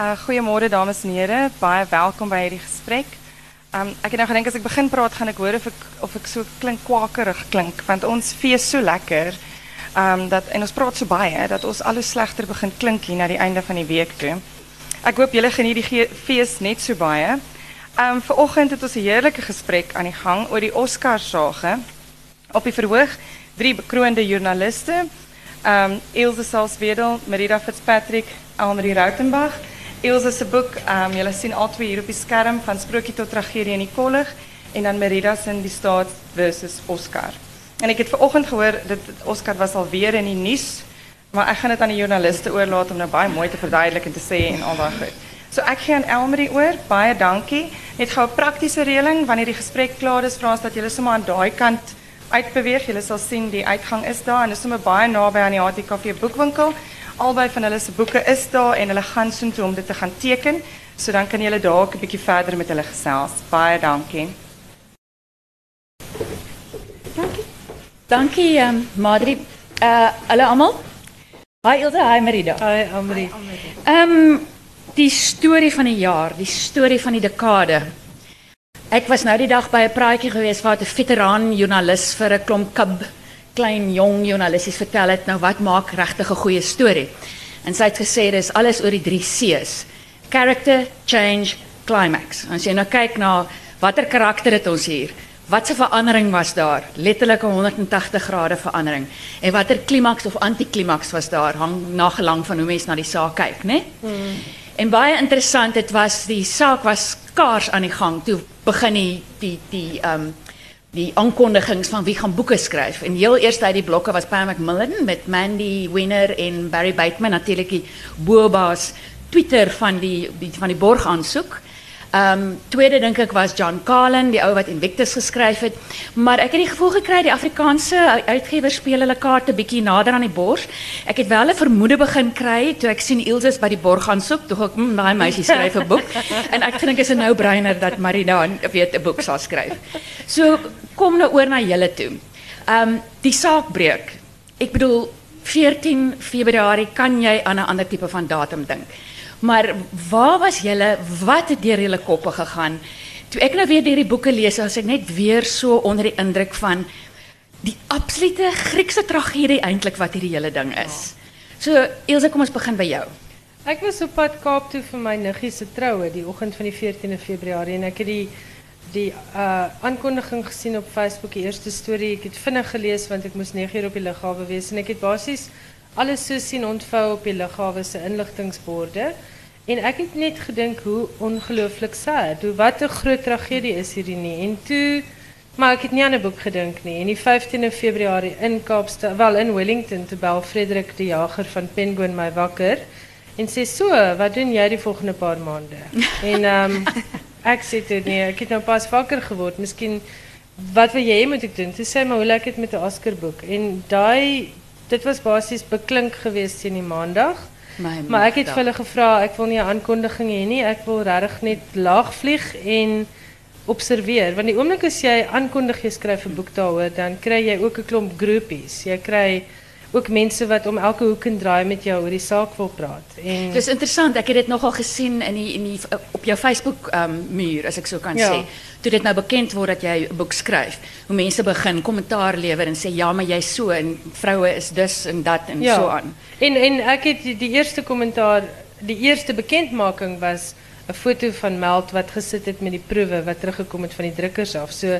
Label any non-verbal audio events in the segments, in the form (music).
Uh goeiemôre dames en here, baie welkom by hierdie gesprek. Um ek het nou gedink as ek begin praat gaan ek hoor of ek of ek so klink kwakerig klink want ons fees so lekker. Um dat en ons praat so baie dat ons al hoe slegter begin klink hier na die einde van die week toe. Ek hoop julle geniet die fees net so baie. Um vanoggend het ons 'n heerlike gesprek aan die gang oor die Oscarsage. Op die verhoog drie bekroonde joernaliste. Um Ilse Salzwedel, Marita Fitzpatrick, Almarie Rautenbach. Ilse se boek, um julle sien al twee hier op die skerm van sprokie tot tragedie in die kollig en dan Merida se die staat versus Oscar. En ek het vanoggend gehoor dit Oscar was alweer in die nuus, maar ek gaan dit aan die joernaliste oorlaat om nou baie mooi te verduidelik en te sê en al daai goed. So ek gee aan Elmarie oor. Baie dankie. Net gou 'n praktiese reëling wanneer die gesprek klaar is, vra ons dat julle sommer aan daai kant uitbeweeg. Julle sal sien die uitgang is daar en is sommer baie naby aan die HTKV boekwinkel. Albei van hulle se boeke is daar en hulle gaan soontoe om dit te gaan teken. So dan kan julle dalk 'n bietjie verder met hulle gesels. Baie dankie. Dankie. Dankie um, Madri. Uh hallo almal. Hi Ilse, hi Marida. Hi Amri. Ehm um, die storie van die jaar, die storie van die dekade. Ek was nou die dag by 'n praatjie gewees waar 'n veteraan joernalis vir 'n klomp kub klein jong joernalisties vertel het nou wat maak regtig 'n goeie storie. En sy het gesê dis alles oor die 3 C's. Character, change, climax. As jy nou kyk na watter karakter het ons hier? Wat se verandering was daar? Letterlik 'n 180 grade verandering. En watter klimaks of antiklimaks was daar? Hang nagelang van hoe mense na die saak kyk, né? Hmm. En baie interessant, dit was die saak was skaars aan die gang toe begin die die die ehm um, die aankondigings van wie gaan boeke skryf. En heel eers uit die blokke was Pam McMillan met Mandy Winner en Barry Bateman natuurlik die boba's Twitter van die, van die borg aansoek. Um, tweede dink ek was John Carlin, die ou wat Invictus geskryf het, maar ek het die gevoel gekry die Afrikaanse uitgewers speel hulle kaarte bietjie nader aan die bors. Ek het wel 'n vermoede begin kry toe ek sien Ilse by die borg gaan soek, toe ek hm, daai meisie skryf 'n boek (laughs) en ek dink is 'n nou-brainer dat Marina weet 'n boek sal skryf. So kom nou oor na julle toe. Um, die saak breek. Ek bedoel 14 Februarie kan jy aan 'n ander tipe van datum dink. Maar waar was julle? Wat het deur julle koppe gegaan? Toe ek nou weer deur die boeke lees, as ek net weer so onder die indruk van die absolute Griekse tragedie eintlik wat hierdie hele ding is. So, Ilse, kom ons begin by jou. Ek was op pad Kaap toe vir my niggie se troue die oggend van die 14de Februarie en ek het die die uh aankondiging gesien op Facebook, die eerste storie. Ek het vinnig gelees want ek moes 9 uur op die lughawe wees en ek het basies alles so sien ontvou op die lughawe se inligtingborde. En ek het net gedink hoe ongelooflik sad, hoe wat 'n groot tragedie is hierdie nie. En toe maar ek het nie aan 'n boek gedink nie. En die 15de Februarie in Kaapstad, wel in Wellington, te bel Frederik die jager van Penguin my wakker en sê so, wat doen jy die volgende paar maande? (laughs) en ehm um, ek sê toe nee, ek het nou pas wakker geword. Miskien wat wil jy moet ek doen? Toe sê my hoe lyk dit met 'n Oscar boek? En daai dit was basies beklink geweest teen die maandag. My maar het vir hulle gevra, ek wil nie 'n aankondiging hê nie. Ek wil regtig net laag vlieg en observeer want die oomblik as jy aankondig jy skryf 'n boek daaroor, dan kry jy ook 'n klomp groepies. Jy kry ook mense wat om elke hoek en draai met jou oor die saak wil praat. En Dis interessant. Ek het dit nogal gesien in die in die op jou Facebook um, muur as ek so kan ja. sê. Toe dit nou bekend word dat jy 'n boek skryf, hoe mense begin kommentaar lewer en sê ja, maar jy's so en vroue is dus en dat en ja. so aan. En en ek het die, die eerste kommentaar, die eerste bekendmaking was 'n foto van Meld wat gesit het met die proewe wat teruggekom het van die drukkers af. So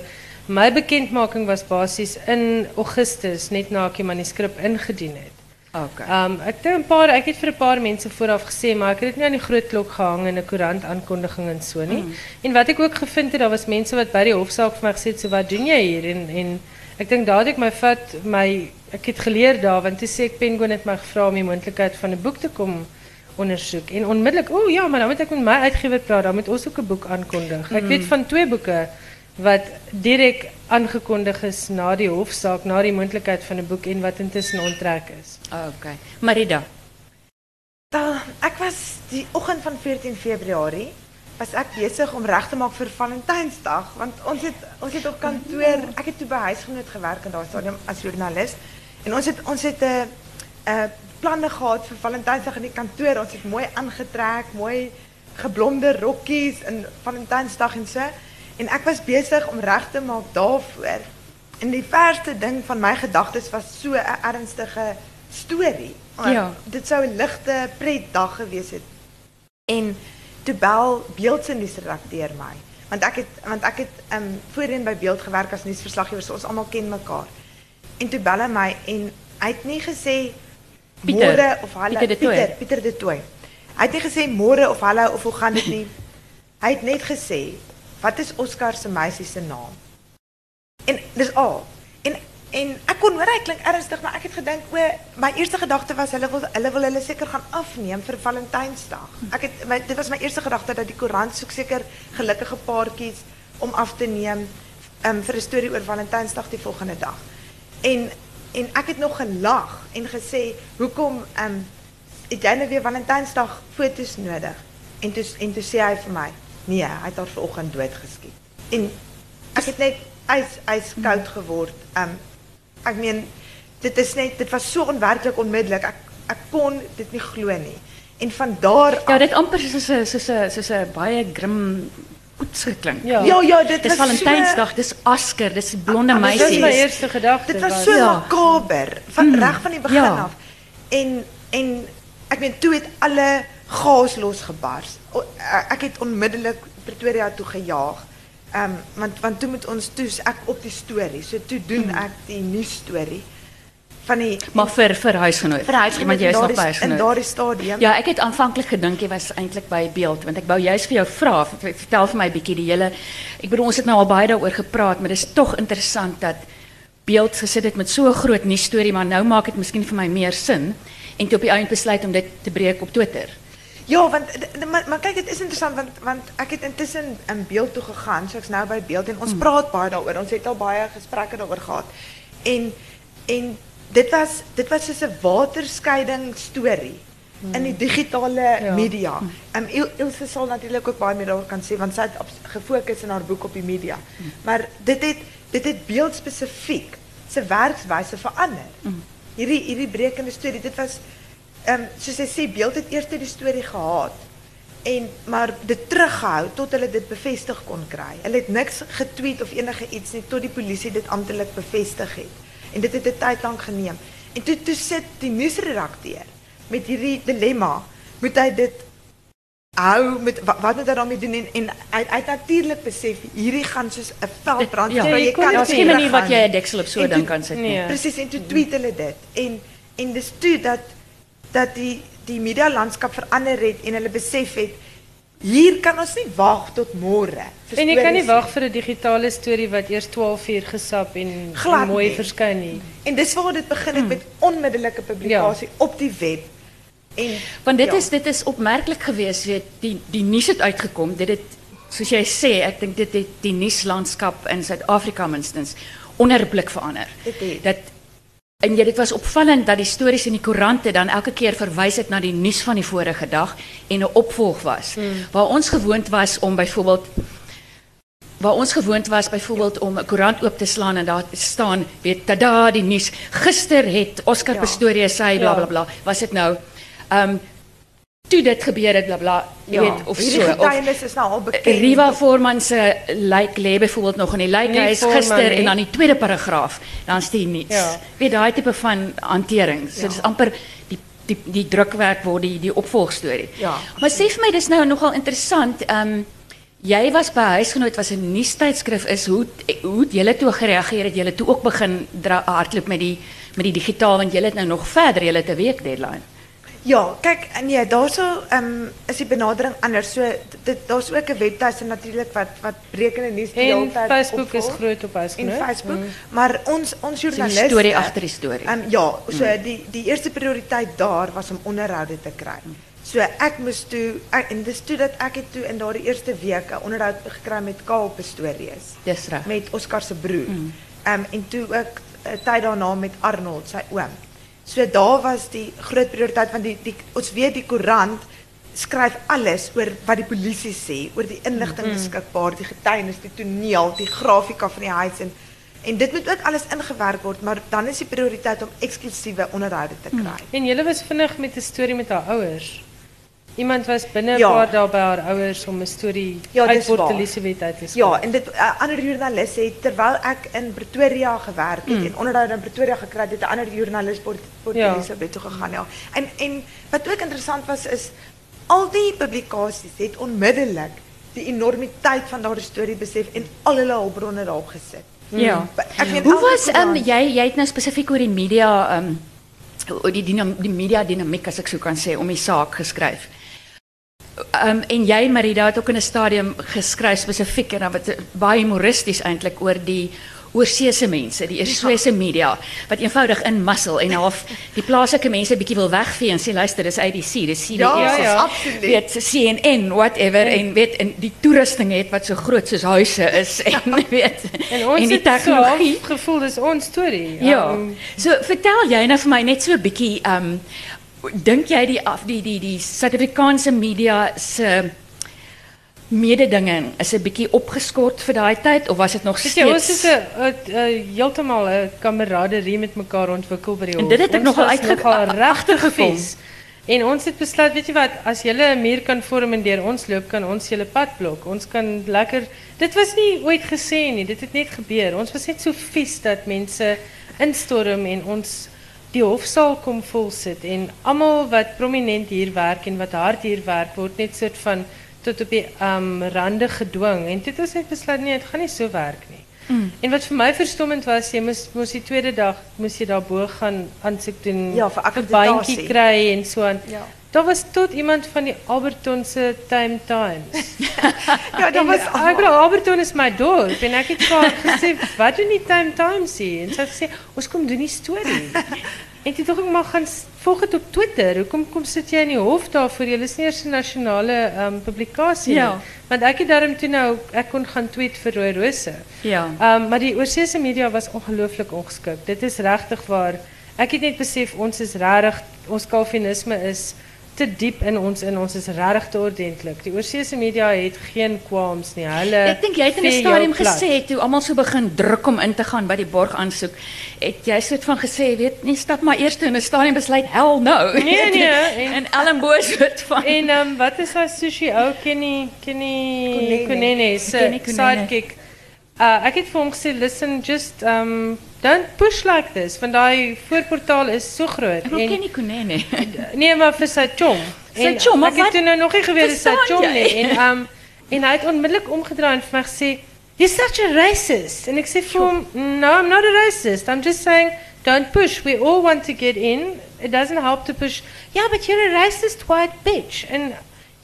My bekendmaking was basies in Augustus net na ek die manuskrip ingedien het. Okay. Um ek dink 'n paar ek het vir 'n paar mense vooraf gesê, maar ek het dit nie aan die groot klok gehang in 'n koerant aankondiging en so nie. Mm. En wat ek ook gevind het, daar was mense wat by die hofsaak vir my gesê het, "So wat doen jy hier?" en en ek dink dadelik my vat my ek het geleer daar want toe sê ek Penguin het my gevra om die moontlikheid van 'n boek te kom ondersoek en onmiddellik, "O oh, ja, maar dan moet ek met my uitgewer praat, dan moet ons ook 'n boek aankondig." Ek mm. weet van twee boeke wat direct aangekondigd is na die hofzaak, na die moontlikheid van 'n boek en wat intussen onttrek is. Okay. Marida. Ek was die oggend van 14 Februarie was ek besig om reg te maak vir Valentynsdag want ons het ons het op kantoor, ek het toe by huisgenoot gewerk in daai stadium as joernalis en ons het ons het 'n 'n planne gehad vir Valentynsdag in die kantoor. Ons het mooi aangetrek, mooi geblomde rokkies en Valentynsdag en so. En ek was besig om reg te maak daarvoor. En die verste ding van my gedagtes was so 'n ernstige. Want Ja. Dit sou 'n ligte pretdag gewees het. En toe bel Beeld se nuusredakteur my. Want ek het want ek het um voorheen by Beeld gewerk as nuusverslaggewer, so ons almal ken mekaar. En toe bel my en hy het nie gesê Pieter. of hallo Pieter de Tooy. Pieter, Pieter de Tooy. Hy het nie gesê môre of hallo of hoe gaan dit nie. (laughs) hy het net gesê wat is Oscar se meisie se naam? En dis al. En en ek kon hoor hy klink ernstig, maar ek het gedink o, my eerste gedagte was hulle wil hulle wil hulle seker gaan afneem vir Valentynsdag. Ek het dit was my eerste gedagte dat die koerant soek seker gelukkige paartjies om af te neem um, vir 'n storie oor Valentynsdag die volgende dag. En en ek het nog gelag en gesê, "Hoekom um, het jy nou weer Valentynsdag foto's nodig?" En toe en toe sê hy vir my, "Nee, hy het haar vanoggend doodgeskiet." En ek het net ys yskoud geword. Ehm um, ek meen dit is net dit was so onwerklik onmiddellik. Ek ek kon dit nie glo nie. En van daar Ja, dit amper soos 'n baie grim koets geklink. Ja. Ja, ja, dit Dis was Valentynsdag, dis Asker, dis blonde maar Dit was meisie. my eerste gedagte. Dit was so Ja. makaber van Mm, reg van die begin ja. af. En en ek meen toe het alle gas losgebars. O, e- Ek het onmiddellik Pretoria toe gejaag. Ehm um, want want toe moet ons toe ek op die storie. So toe doen Mm. ek die nuus storie van die Maar vir vir huisgenoot. vir huisgenoot want jy is in nog by in huisgenoot. daardie stadium. Ja, ek het aanvanklik gedink jy was eintlik by beeld want ek wou juist vir jou vra, vertel vir my 'n bietjie die hele ek bedoel ons het nou al baie daaroor gepraat, maar dis tog interessant dat beeld gesit het met so 'n groot nuus storie, maar nou maak dit miskien vir my meer sin en toe op die einde besluit om dit te breek op Twitter. Ja, want maar, maar kyk, dit is interessant want want ek het intussen in beeld toe gegaan, so ek's nou by beeld en ons praat baie daaroor. Ons het al baie gesprekke daaroor gehad. En en dit was dit was soos 'n waterskeiding storie in die digitale Ja. media. Ehm Il, Ilse sal natuurlik ook baie meer daaroor kan sê want sy het op, gefokus in haar boek op die media. Maar dit het dit het beeld spesifiek se werkswyse verander. Hierdie hierdie brekende storie, dit was ehm um, soos hy sê beeld het eers die storie gehad en maar dit teruggehou tot hulle dit bevestig kon kry. Hulle het niks getweet of enige iets nie tot die polisie dit amptelik bevestig het. En dit het 'n tyd lank geneem. En toe toe sit die nuusredakteur met hierdie dilemma. Moet hy dit hou met wat, wat moet hy daarmee doen en, en hy hy natuurlik besef hierdie gaan soos 'n veldbrand Ja, jy kan Daar's nie geen manier wat jy. 'n deksel op so En 'n ding toe- kan sit nie. Nee. Presies en toe tweet hulle dit en en dis toe dat dat die die media landskap verander het en hulle besef het hier kan ons nie wag tot môre. En jy kan nie wag vir 'n digitale storie wat eers 12 uur gesap en, Glad en mooi nie. verskyn nie. En dis waar dit begin Hmm. het met onmiddellike publikasie op die web. En Want dit ja. is dit is opmerklik geweest, weet die die nuus het uitgekom. Dit het soos jy sê, ek dink dit het die nuuslandskap in Suid-Afrika minstens onherblik verander. Dit het. Dat en ja, dit was opvallend dat die stories in die koerante dan elke keer verwys het na die nuus van die vorige dag en 'n opvolg was. Waar ons gewoond was om byvoorbeeld waar ons gewoond was byvoorbeeld om 'n koerant oop te slaan en daar staan weet tada die nuus gister het Oscar Ja. Pistorius bla bla bla was dit nou ehm um, toe dit gebeur het bla bla ja, weet of so of is nou al bekend. Riva Forman se lijk lê byvoorbeeld nog in die lijkhuis gister en dan die tweede paragraaf dan's die niets. Ja. Weet daai tipe van hantering. So Ja. dis amper die die die drukwerk word die die opvolgstorie. Ja. Maar sê vir my dis nou nogal interessant. Ehm um, jy was by huisgenoot was 'n nuustydskrif is hoe hoe het julle toe gereageer het julle toe ook begin hardloop met die met die digitaal want julle het nou nog verder julle het 'n week deadline. Ja, kyk, nee, daarso ehm is die benadering anders. So dit daar's ook 'n webtuiste natuurlik wat wat brekende nuus die En hele tyd Facebook is groot op en huisgenoot. Facebook, maar ons ons joernaliste storie agter die storie. Ehm ja, so die die eerste prioriteit daar was om onderhoude te kry. So ek moes toe ek, en dis toe dat ek het toe in daardie eerste week 'n onderhoud gekry met Kaal Pistorius Dis reg. met Oscar se broer. Ehm en toe ook 'n tyd daarna met Arnold, sy oom. So daar was die groot prioriteit want die die ons weet die koerant skryf alles oor wat die polisie sê, oor die inligting beskikbaar, die getuienis, die toneel, die grafika van die huis en En dit moet ook alles ingewerk word, maar dan is die prioriteit om eksklusiewe onderhoude te kry. En julle was vinnig met 'n storie met haar ouers. Iemand was binne 'n Ja. paar haar ouers om 'n storie Ja, uit Port. Elizabeth uit te skryf. Ja, en dit uh, ander joernalis het terwyl ek in Pretoria gewerk het en onderhoude in Pretoria gekry het, 'n ander joernalis Port Port Ja. Elizabeth toe gegaan, ja. En en wat ook interessant was is al die publikasies het onmiddellik die enormiteit van daardie storie besef en al hulle hulpbronne daarop gesit. Ja. Ek meen Hoe was um, koerant- jy jy het nou spesifiek oor die media um oor die dynam, die media dinamiek as ek so kan sê om die saak geskryf. Um en jy Marida het ook in 'n stadium geskryf spesifiek en dan wat baie humoristies eintlik oor die oorseese mense, die oorseese media wat eenvoudig in muscle en half die plaaslike mense bietjie wil wegvee en sê luister dis ABC, dis CBS, Ja, ja, absoluut. weet CNN whatever en weet en die toerusting het wat so groot soos huise is en (laughs) weet En ons en die tegnologie gevoel dis ons storie. Ja. Um, So vertel jy nou vir my net so 'n bietjie um dink jy die af die die die Suid-Afrikaanse media se mededinging is 'n bietjie opgeskort vir daai tyd of was dit nog steeds jy, ons het 'n heeltemal 'n kameraderie met mekaar ontwikkel by die En hof. dit het ek nogal was uitge- nogal regtig agtergekom. vies. En ons het besluit, weet jy wat, as julle 'n muur kan vorm en deur ons loop, kan ons julle pad blok. Ons kan lekker Dit was nie ooit gesê nie, dit het net gebeur. Ons was net so vies dat mense instorm en ons die hofsaal kom vol sit en almal wat prominent hier werk en wat hard hier werk word net soort van tot op die um, rande gedwing en dit is net besluit nee, dit gaan nie so werk nie. Mm. En wat vir my verstommend was, jy moes moes die tweede dag moes jy daarbo gaan aansoek doen Ja, vir akkreditasie. kry en so aan. Ja. Daar was tot iemand van die Alberton se Time Times. (laughs) Ja, dat was ek bedoel Alberton is my dorp en het vir haar gesê, "Wat doen die Time Times hier?" En het gesê, "Ons kom doen die storie." (laughs) En toe dink ek maar gaan volg dit op Twitter. Hoekom kom sit jy in die hof daarvoor? Jy is nie eers 'n nasionale um, publikasie Ja. nie. Want het daarom toe nou ek kon gaan tweet vir Rooi Rose. Ja. Um, maar die oorseese media was ongelooflik ongeskik. Dit is regtig waar. Ek het net besef ons is regtig ons kalvinisme is te diep in ons in ons is regtig te ordentlik. Die oorseese media het geen qualms nie. Hulle Ek dink jy het in 'n stadium gesê toe almal so begin druk om in te gaan by die borg aansoek, het jy soort van gesê, weet, nee, stap maar eers toe in 'n stadium besluit hell no. Nee, nee, (laughs) en- en Ellenboos soort van En um, wat is haar sushi ou Kenny Kenny Kunene. Kunene se Kenny sidekick. Uh ek het vir hom gesê listen just um don't push like this want daai voorportaal is so groot Ek ken nie Kunene. (laughs) Nee, maar vir sy chom. Sy En chom, maar ek het toe nou nog nie geweet sy chom nie en um en hy het onmiddellik omgedraai en vir my gesê You're such a racist. En ek sê vir hom, No, I'm not a racist. I'm just saying don't push. We all want to get in. It doesn't help to push. Yeah, but you're a racist white bitch. En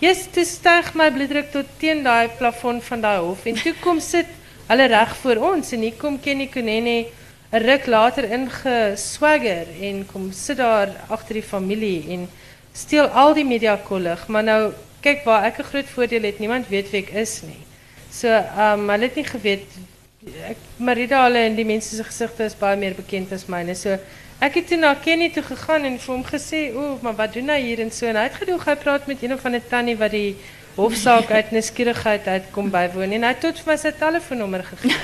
yes, toe styg my bloeddruk tot teen daai plafon van daai hof en toe kom sit hulle reg voor ons en hier kom Kenny Kunene 'n ruk later ingeswagger en kom sit daar agter die familie en steel al die media kollig, maar nou kyk waar ek 'n groot voordeel het, niemand weet wie ek is nie. So, ehm um, hulle het nie geweet ek Marida hulle en die mense se gesigte is baie meer bekend as myne. So ek het toe na Kenny toe gegaan en vir hom gesê, "O, maar wat doen hy hier en so?" En hy het gedoog hy praat met een of ander tannie wat die hofsaak uit nuuskierigheid uitkom bywoon en hy het tot vir my sy telefoonnommer gegee.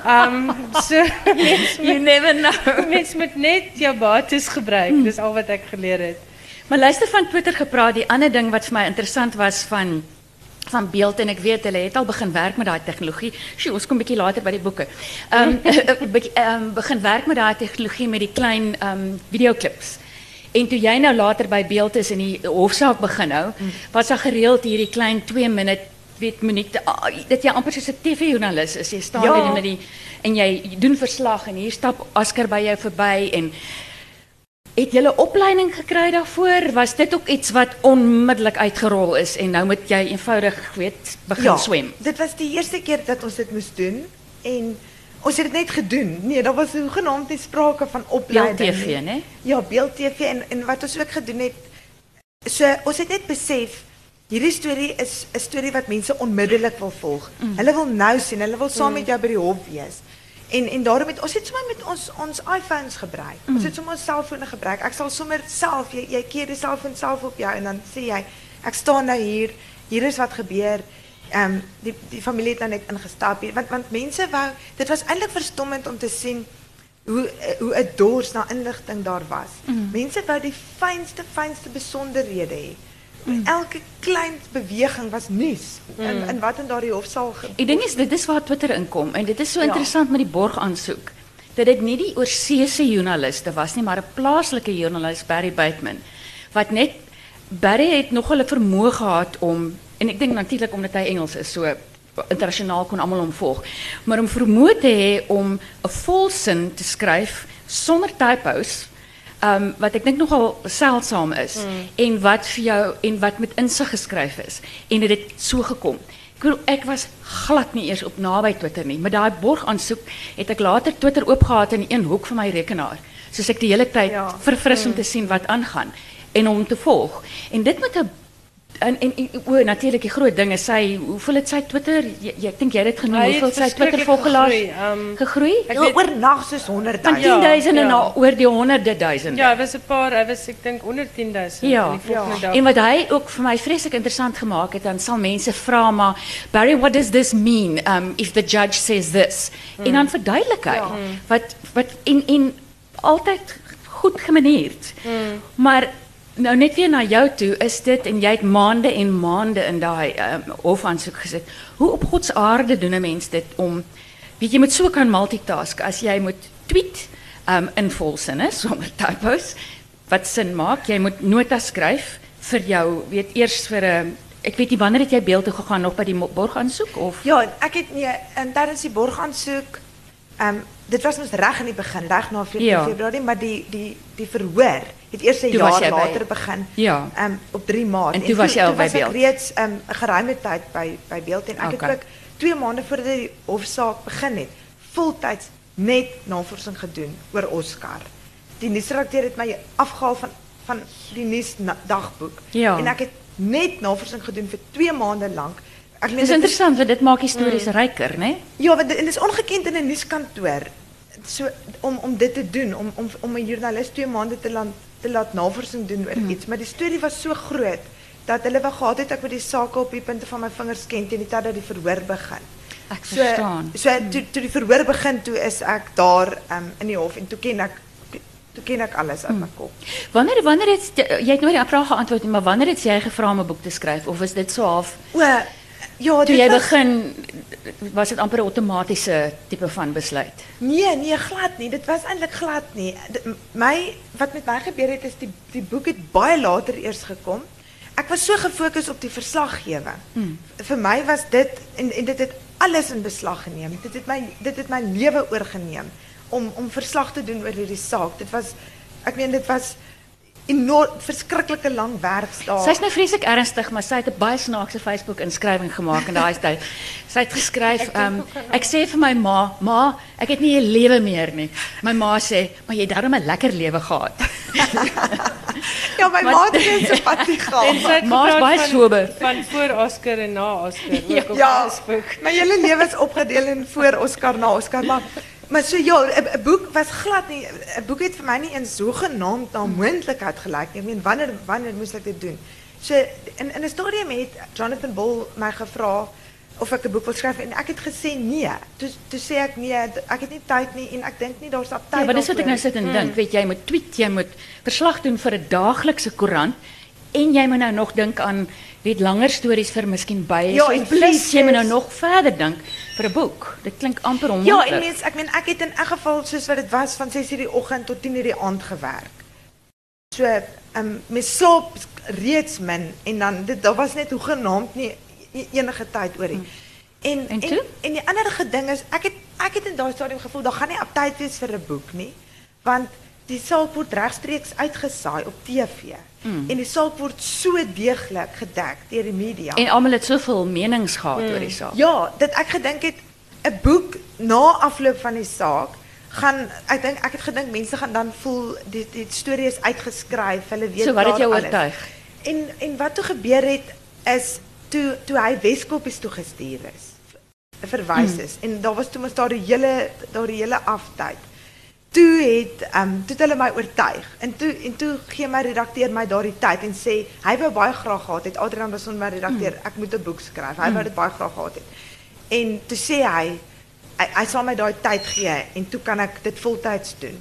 Um, so mense You never know. Mens moet net jou bates gebruik. Dis al wat ek geleer het. Maar luister van Twitter gepraat, die ander ding wat vir my interessant was van van beeld en ek weet hulle het al begin werk met daai tegnologie. Sjoe, ons kom bietjie later by die boeke. Ehm (laughs) um, bietjie ehm begin werk met daai tegnologie met die klein ehm um, videoklips. En toe jy nou later by beeld is en die hofsaak begin hou, was daar gereeld hierdie klein 2 minuut weet minute ah, dat jy amper soos 'n TV-joernalis is. Jy staan Ja. met die en jy doen verslag en hier stap Oscar by jou verby en het jy 'n opleiding gekry daarvoor? Was dit ook iets wat onmiddellik uitgerol is en nou moet jy eenvoudig weet begin ja, swem? Dit was die eerste keer dat ons dit moes doen en ons het dit net gedoen. Nee, daar was hoegenaamd nie sprake van opleiding Beeld TV, nie. né? Ja, beeld TV en en wat ons ook gedoen het so ons het net besef hierdie storie is 'n storie wat mense onmiddellik wil volg. Mm. Hulle wil nou sien, hulle wil saam met jou by die hof wees. En en daarom het ons het sommer met ons ons iPhones gebruik. Mm. Ons het sommer ons selfone gebruik. Ek sal sommer self jy jy keer die selfoon self op jou en dan sê jy ek staan nou hier, hier is wat gebeur. Ehm die die familie het nou net ingestap want want mense wou dit was eintlik verstommend om te sien hoe eh, hoe 'n dors na inligting daar was. Mense wou die fynste fynste besonderhede hê. Elke klein beweging was nuus in in wat in daardie hofsaal gebeur. Die ding is dit is waar Twitter inkom en dit is so Ja. interessant met die borgaansoek. Dat dit nie die oorseese joernaliste was nie, maar 'n plaaslike joernalis Barry Bateman wat net Barry het nog 'n vermoë gehad om en ek dink natuurlik omdat hy Engels is, so internasionaal kon almal hom volg, maar om vermoë te hê om 'n volsin te skryf sonder typos. Um, wat ek dink nogal seldsaam is en wat vir jou en wat met insig geskryf is en dit het so gekom. Ek bedoel ek was glad nie eers op naby Twitter nie, met daai borgaansoek het ek later Twitter oopgehad in een hoek van my rekenaar, soos ek die hele tyd Ja. verfris om te sien wat aangaan en om te volg. En dit moet 'n en en o natuurlik die groot ding is sy hoeveel het sy Twitter jy, ek dink jy het dit genoem Hy het hoeveel sy Twitter volgelaars gegroei, ehm, gegroei ek Ja, oornag soos 100 van 000. 10000 ja. en na oor die honderde duisende. Ja, was 'n paar, hy was ek dink onder 10000 Ja. die volgende dag. En wat hy ook vir my vreeslik interessant gemaak het, dan sal mense vra maar Barry, what does this mean um if the judge says this? En dan verduidelik hy wat wat en en altyd goed gemaneerd. Maar nou net weer na jou toe is dit en jy het maande en maande in daai um, hofaansoek gesit. Hoe op God se aarde doen 'n mens dit om weet jy moet so kan multitask as jy moet tweet um in volsinne (laughs) sonder typos wat sin maak. Jy moet notas skryf vir jou, weet eers vir 'n ek weet nie wanneer het jy beeld toe gegaan nog by die mo- borgaansoek of Ja, ek het nee, en tydens die borgaansoek ehm dit was ons reg in die begin, reg na 14 Ja. Februarie, maar die die die verhoor het eers 'n Toe was jaar later begin. Ja. Ehm op 3 Maart. En toe was jy al by ek Beeld? reeds ehm 'n geruime tyd by by Beeld en ek Okay. het ook 2 maande voordat die hofsaak begin het, voltyds net navorsing gedoen oor Oscar. Die nuusredakteur het my afgehaal van van die nuusdagboek Ja. en ek het net navorsing gedoen vir 2 maande lank. Ek meen Dis interessant want dit maak histories ryker, né? Ja, want dit is ongekend in 'n nuuskantoor. So om om dit te doen, om om om 'n joernalis 2 maande te laat te laat navorsing doen oor iets, maar die storie was so groot dat hulle wou gehad het ek moet die sake op die punte van my vingers ken teen die tyd dat die verhoor begin. Ek So verstaan. so toe toe die verhoor begin, toe is ek daar um, in die hof en toe ken ek toe ken ek alles uit my kop. Wanneer wanneer het jy jy het nooit die vraag geantwoord nie, maar wanneer het jy gevra om 'n boek te skryf of is dit so half O ja, toe dit jy was, begin was dit amper 'n outomatiese tipe van besluit? Nee, nee, glad nie. Dit was eintlik glad nie. My wat met my gebeur het is die die boek het baie later eers gekom. Ek was so gefokus op die verslaggewing. Hmm. Vir my was dit en en dit het alles in beslag geneem. Dit het my dit het my lewe oorgeneem om om verslag te doen oor hierdie saak. Dit was ek meen dit was enorm verskriklike lang werkdae. Sy's nou vreeslik ernstig, maar sy het 'n baie snaakse Facebook inskrywing gemaak in daai tyd. Sy het geskryf, ehm um, ek sê vir my ma, ma, ek het nie 'n lewe meer nie. My ma sê, maar jy het darm 'n lekker lewe gehad. (laughs) ja, my Wat- ma het geen simpatie (laughs) gehad. En sy het Maar is gepraat baie van, sober. van voor Oscar en na Oscar ook (laughs) op Ja, Facebook. my hele lewe is opgedeel in voor Oscar na Oscar, maar maar so ja, 'n boek was glad nie 'n boek het vir my nie eens sogenaamd na moontlikheid gelyk nie. Ek meen wanneer wanneer moes ek dit doen? So in in 'n stadium het Jonathan Bull my gevra of ek 'n boek wil skryf en ek het gesê nee. Toe toe sê ek nee, ek het nie tyd nie en ek dink nie daar's tyd Ja, maar dis wat ek nou sit en dink. Weet jy, jy moet tweet, jy moet verslag doen vir 'n daaglikse koerant en jy moet nou nog dink aan weet langer stories vir miskien by. Ja, en plus jy moet nou nog verder dink vir 'n boek. Dit klink amper Ja, onmoontlik. en mens, ek meen ek het in elk geval soos wat dit was van 6:00 die oggend tot 10:00 die aand gewerk. So, ehm um, mens slaap reeds min en dan dit daar was net hoegenaamd nie e- enige tyd oor nie. En En en, en die ander ding is ek het ek het in daai stadium gevoel daar gaan nie op tyd wees vir 'n boek nie, want die saak word regstreeks uitgesaai op TV. En die saak word so deeglik gedek deur die media. En almal het soveel menings gehad oor die saak. Ja, dit ek gedink het 'n boek na afloop van die saak gaan ek dink ek het gedink mense gaan dan voel die die storie is uitgeskryf, hulle weet So wat het jou oortuig? En en wat toe gebeur het is toe toe hy Weskoppies toe gestuur is. Verwys Hmm. is en daar was toe mos daar die hele daar die hele aftyd. Toe het ehm um, toe het hulle my oortuig. En toe en toe gee my redakteur my daardie tyd en sê hy wou baie graag gehad het Adrian was my redakteur, ek moet 'n boek skryf. Hy wou dit baie graag gehad het. En toe sê hy hy, hy sal my daai tyd gee en toe kan ek dit voltyds doen.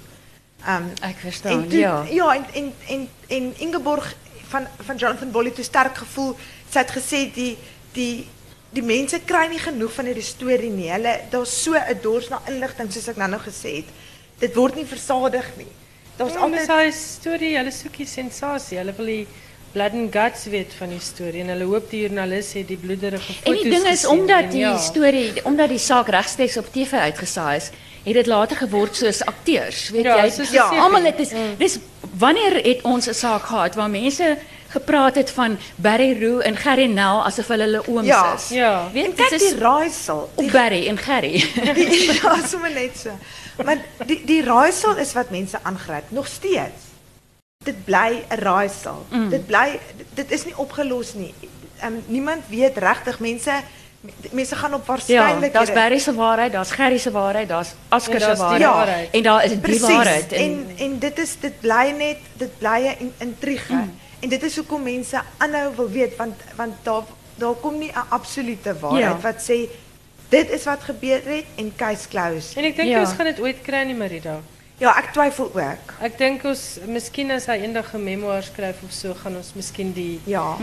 Ehm um, Ek verstaan, toe, ja. Ja, en en en en Ingeborg van van Jonathan Bolle het toe sterk gevoel. Sy het gesê die die die mense kry nie genoeg van hierdie storie nie. Hulle daar's so 'n dors na inligting soos ek nou nou gesê het. Dit word nie versadig nie. Daar's Ja, altyd maar sy storie, hulle soek die sensasie. Hulle wil die blood and guts weet van die storie en hulle hoop die joernalis het die bloederige foto's En die ding is gesien omdat die ja. storie omdat die saak regstreeks op TV uitgesaai is, het dit later geword soos akteurs, weet Ja, jy? soos 'n Ja, almal het is dis wanneer het ons 'n saak gehad waar mense gepraat het van Barry Roo en Gerry Nel asof hulle hulle ooms Ja, is. ja. Weet en dit kyk is die raaisel. op Barry en Gerry. (laughs) Ja, sommer net so. Maar die die raaisel is wat mense aangryp nog steeds. Dit bly 'n raaisel. Mm. Dit bly dit is nie opgelos nie. Um, niemand weet regtig mense mense gaan op Ja, waarskynlik daar's Barry se waarheid, daar's Gerry se waarheid, daar's Asker En se waarheid. waarheid. En daar is die Precies. waarheid En en dit is dit bly net dit bly 'n in- intrige. Mm. En dit is hoekom mense aanhou wil weet want want daar daar kom nie 'n absolute waarheid Ja. wat sê dit is wat gebeur het en case closed. En ek dink Ja. ons gaan dit ooit kry nie Marida. Ja, ek twyfel ook. Ek dink ons miskien as hy eendag 'n memoir skryf of so gaan ons miskien die Ja.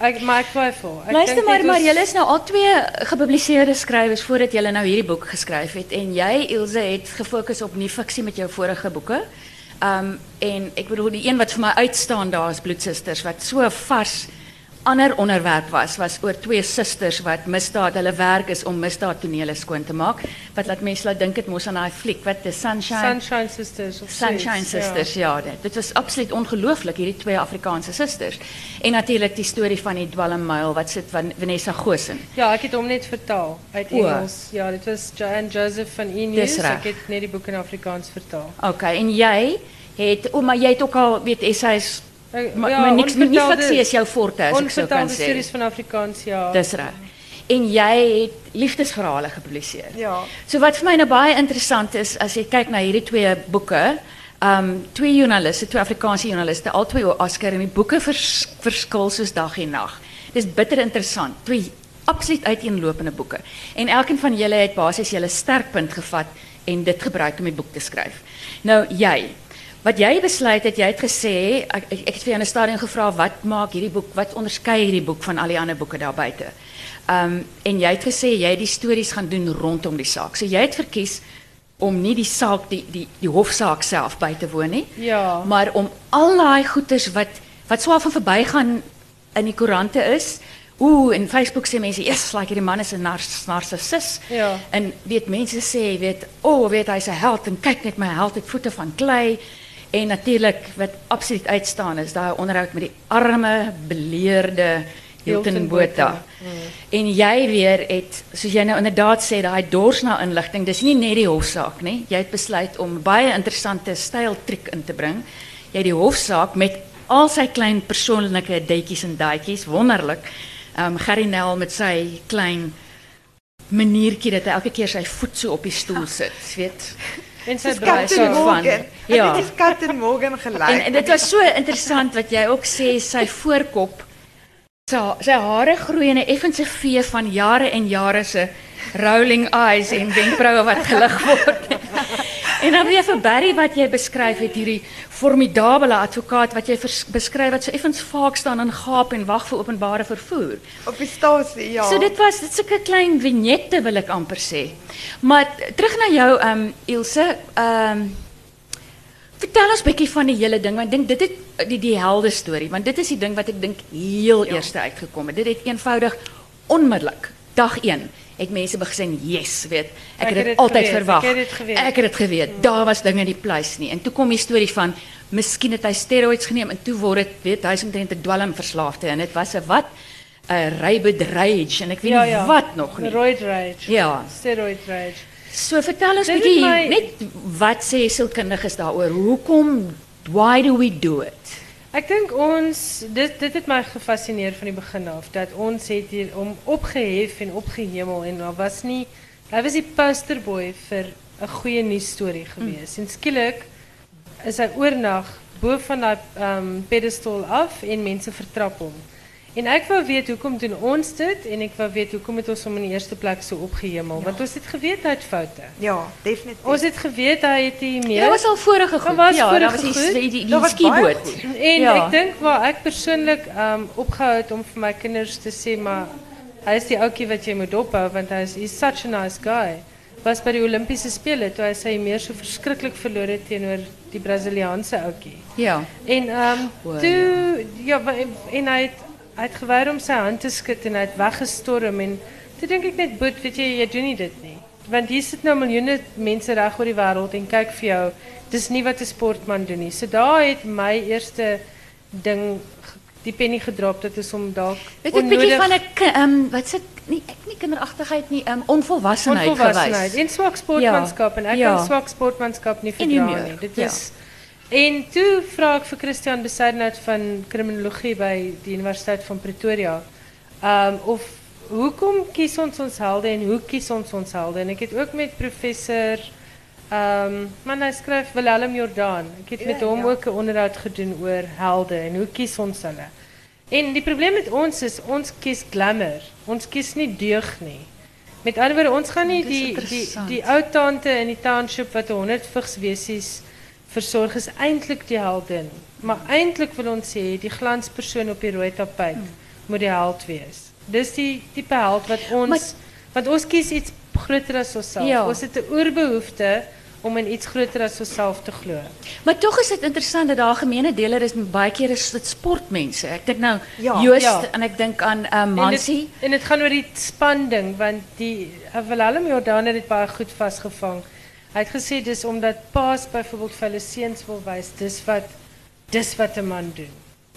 ek maar ek twyfel. Ek Luister dink maar, maar julle is nou al twee gepubliseerde skrywers voordat julle nou hierdie boek geskryf het en jy Ilse het gefokus op nie fiksie met jou vorige boeke. Um en ek bedoel die een wat vir my uitstaan daar is Bloedsusters wat so vars ander onderwerp was was oor twee susters wat misdaad hulle werk is om misdaadtonele skoon te maak wat laat mense laat dink dit mos aan daai fliek wat the sunshine Sunshine Sisters of Sunshine Sisters, ja. dit, dit was absoluut ongelooflik hierdie twee Afrikaanse susters. En natuurlik die storie van die dwalmmuil wat sit van Vanessa Goosen. Ja, ek het hom net vertaal uit O. Engels. Ja, dit was Joanne Joseph van E reg. Ek het net die boek in Afrikaans vertaal. Okay, en jy het o, maar jy het ook al weet essays Ek- maar, ja, maar niks nie fiksie is jou forte as ek so kan Onvertaalde sê. stories van Afrikaans, ja. Dis reg. En jy het liefdesverhale gepubliseer. Ja. So wat vir my nou baie interessant is as jy kyk na hierdie twee boeke, um twee joernaliste, twee Afrikaanse joernaliste, al twee Oscar en die boeke vers, verskil soos dag en nag. Dis bitter interessant. Twee absoluut uiteenlopende boeke. En elkeen van julle het basies julle sterkpunt gevat en dit gebruik om die boek te skryf. Nou jy Wat jy besluit het, jy het gesê ek ek, het vir jou in 'n stadium gevra wat maak hierdie boek, wat onderskei hierdie boek van al die ander boeke daar buite. Um en jy het gesê jy het die stories gaan doen rondom die saak. So jy het verkies om nie die saak die die die hofsaak self by te woon nie, Ja. maar om al daai goeters wat wat swaar van verbygaan in die koerante is. Ooh, en Facebook sê mense, "Yes, like hierdie man is 'n nars, narcissus." Ja. En weet mense sê, weet, o, oh, weet hy's 'n held en kyk net my held het voete van klei. En natuurlik wat absoluut uitstaan is daai onderhoud met die arme, beleerde Hilton Botha. Botha, En jy weer het soos jy nou inderdaad sê daai dors na inligting. Dis nie net die hofsaak nie. Jy het besluit om baie interessante styltriek in te bring. Jy het die hofsaak met al sy klein persoonlike detjies en daadjies, wonderlik. Ehm um, Gerry Nel met sy klein maniertjie dat hy elke keer sy voet op die stoel (laughs) sit, weet. En sy braai so van-. Ja. Dit is Captain Morgan gelyk. En, en dit was so interessant wat jy ook sê sy voorkop sy, sy hare groei in 'n effense vee van jare en jare se rolling eyes en wenkbroue wat gelig word. En dan weer vir Barry wat jy beskryf het hierdie formidable advokaat wat jy vers, beskryf wat so effens vaak staan en gaap en wag vir openbare vervoer. op die stasie, ja. So dit was dit sulke klein vignette wil ek amper sê. Maar terug na jou ehm um, Ilse, ehm um, vertel ons bietjie van die hele ding want dink dit het die die helde storie want dit is die ding wat ek dink heel ja. eerste uitgekom het. Dit het eenvoudig onmiddellik dag 1 het mense begin yes, weet. Ek, Ek het dit altyd verwag. ek het dit geweet. Ek het dit geweet. Daar was dinge in die pleis nie. En toe kom die storie van miskien het hy steroids geneem en toe word dit weet hy is omtrent 'n dwelmverslaafde en dit was 'n wat 'n rabid rage en ek weet Ja, nie ja. wat nog nie. Roid rage. Ja. Steroid rage. So vertel ons het bietjie my- net wat sê sielkundiges daaroor? Hoekom why do we do it? Ek dink ons dit dit het my gefassineer van die begin af dat ons het hier om opgehef en opgehemel en daar was nie hy was die posterboy vir 'n goeie nuusstorie geweest. En skielik is hy oornag bo van daai um, pedestal af en mense vertrap hom. En ek wou weet hoekom doen ons dit en ek wou weet hoekom het ons hom in die eerste plek so opgehemel? Want ons het geweet hy het foute. Ja, definitief. Ons het geweet hy het nie meer Ja, dat was al vorige goed. was ja, vorige dat was die, die, die, Dat goed. En Ja. ek dink waar ek persoonlik um opgehou het om vir my kinders te sê maar hy is die ouetjie wat jy moet dophou want hy is he's such a nice guy. Was by die Olimpiese spele toe hy sy meer so verskriklik verloor het teenoor die Braziliaanse ouetjie. Ja. En um toe ja, en hy het het geweier om sy hand te skud en het weggestorm en toe dink ek net boet, weet jy, jy doen nie dit nie. Want hier sit nou miljoene mense reg oor die wêreld en kyk vir jou. Dis nie wat 'n sportman doen nie. So daar het my eerste ding die penny gedrop dat is om dalk Dit het 'n bietjie van 'n ehm wat sit nie ek nie kinderagtigheid nie, ehm onvolwassenheid, onvolwassenheid gewys. en swak sportmanskap en ek Ja. kan swak sportmanskap nie verdra nie. Dit ja. is En toe vra ek vir Christian Besaidnout van kriminologie by die Universiteit van Pretoria. Um of hoekom kies ons ons helde en hoe kies ons ons helde? En ek het ook met professor um man hy skryf Willem Jordaan. Ek het met ja. ook 'n onderhoud gedoen oor helde en hoe kies ons hulle? En die probleem met ons is ons kies glamour. Ons kies nie deug nie. Met ander woorde, ons gaan nie Dis die die die ou tante in die township wat 100 vigswesies versorg is eintlik die heldin. Maar eintlik wil ons sê die glanspersoon op die rooi tapijt moet die held wees. Dis die tipe held wat ons Maar- want ons kies iets groter as onsself. Ja. Ons het 'n oerbehoefte om in iets groter as onsself te glo. Maar tog is dit interessant dat daar 'n gemene deler is met baie keer is dit sportmense. Ek dink nou Ja, Joost ja. en ek dink aan um, En dit, Hansie. en dit gaan oor die span ding want die uh, Willem Jordaan het dit baie goed vasgevang. Hy het gesê dis omdat paas vir hulle seuns wil wys dis wat dis wat 'n man doen.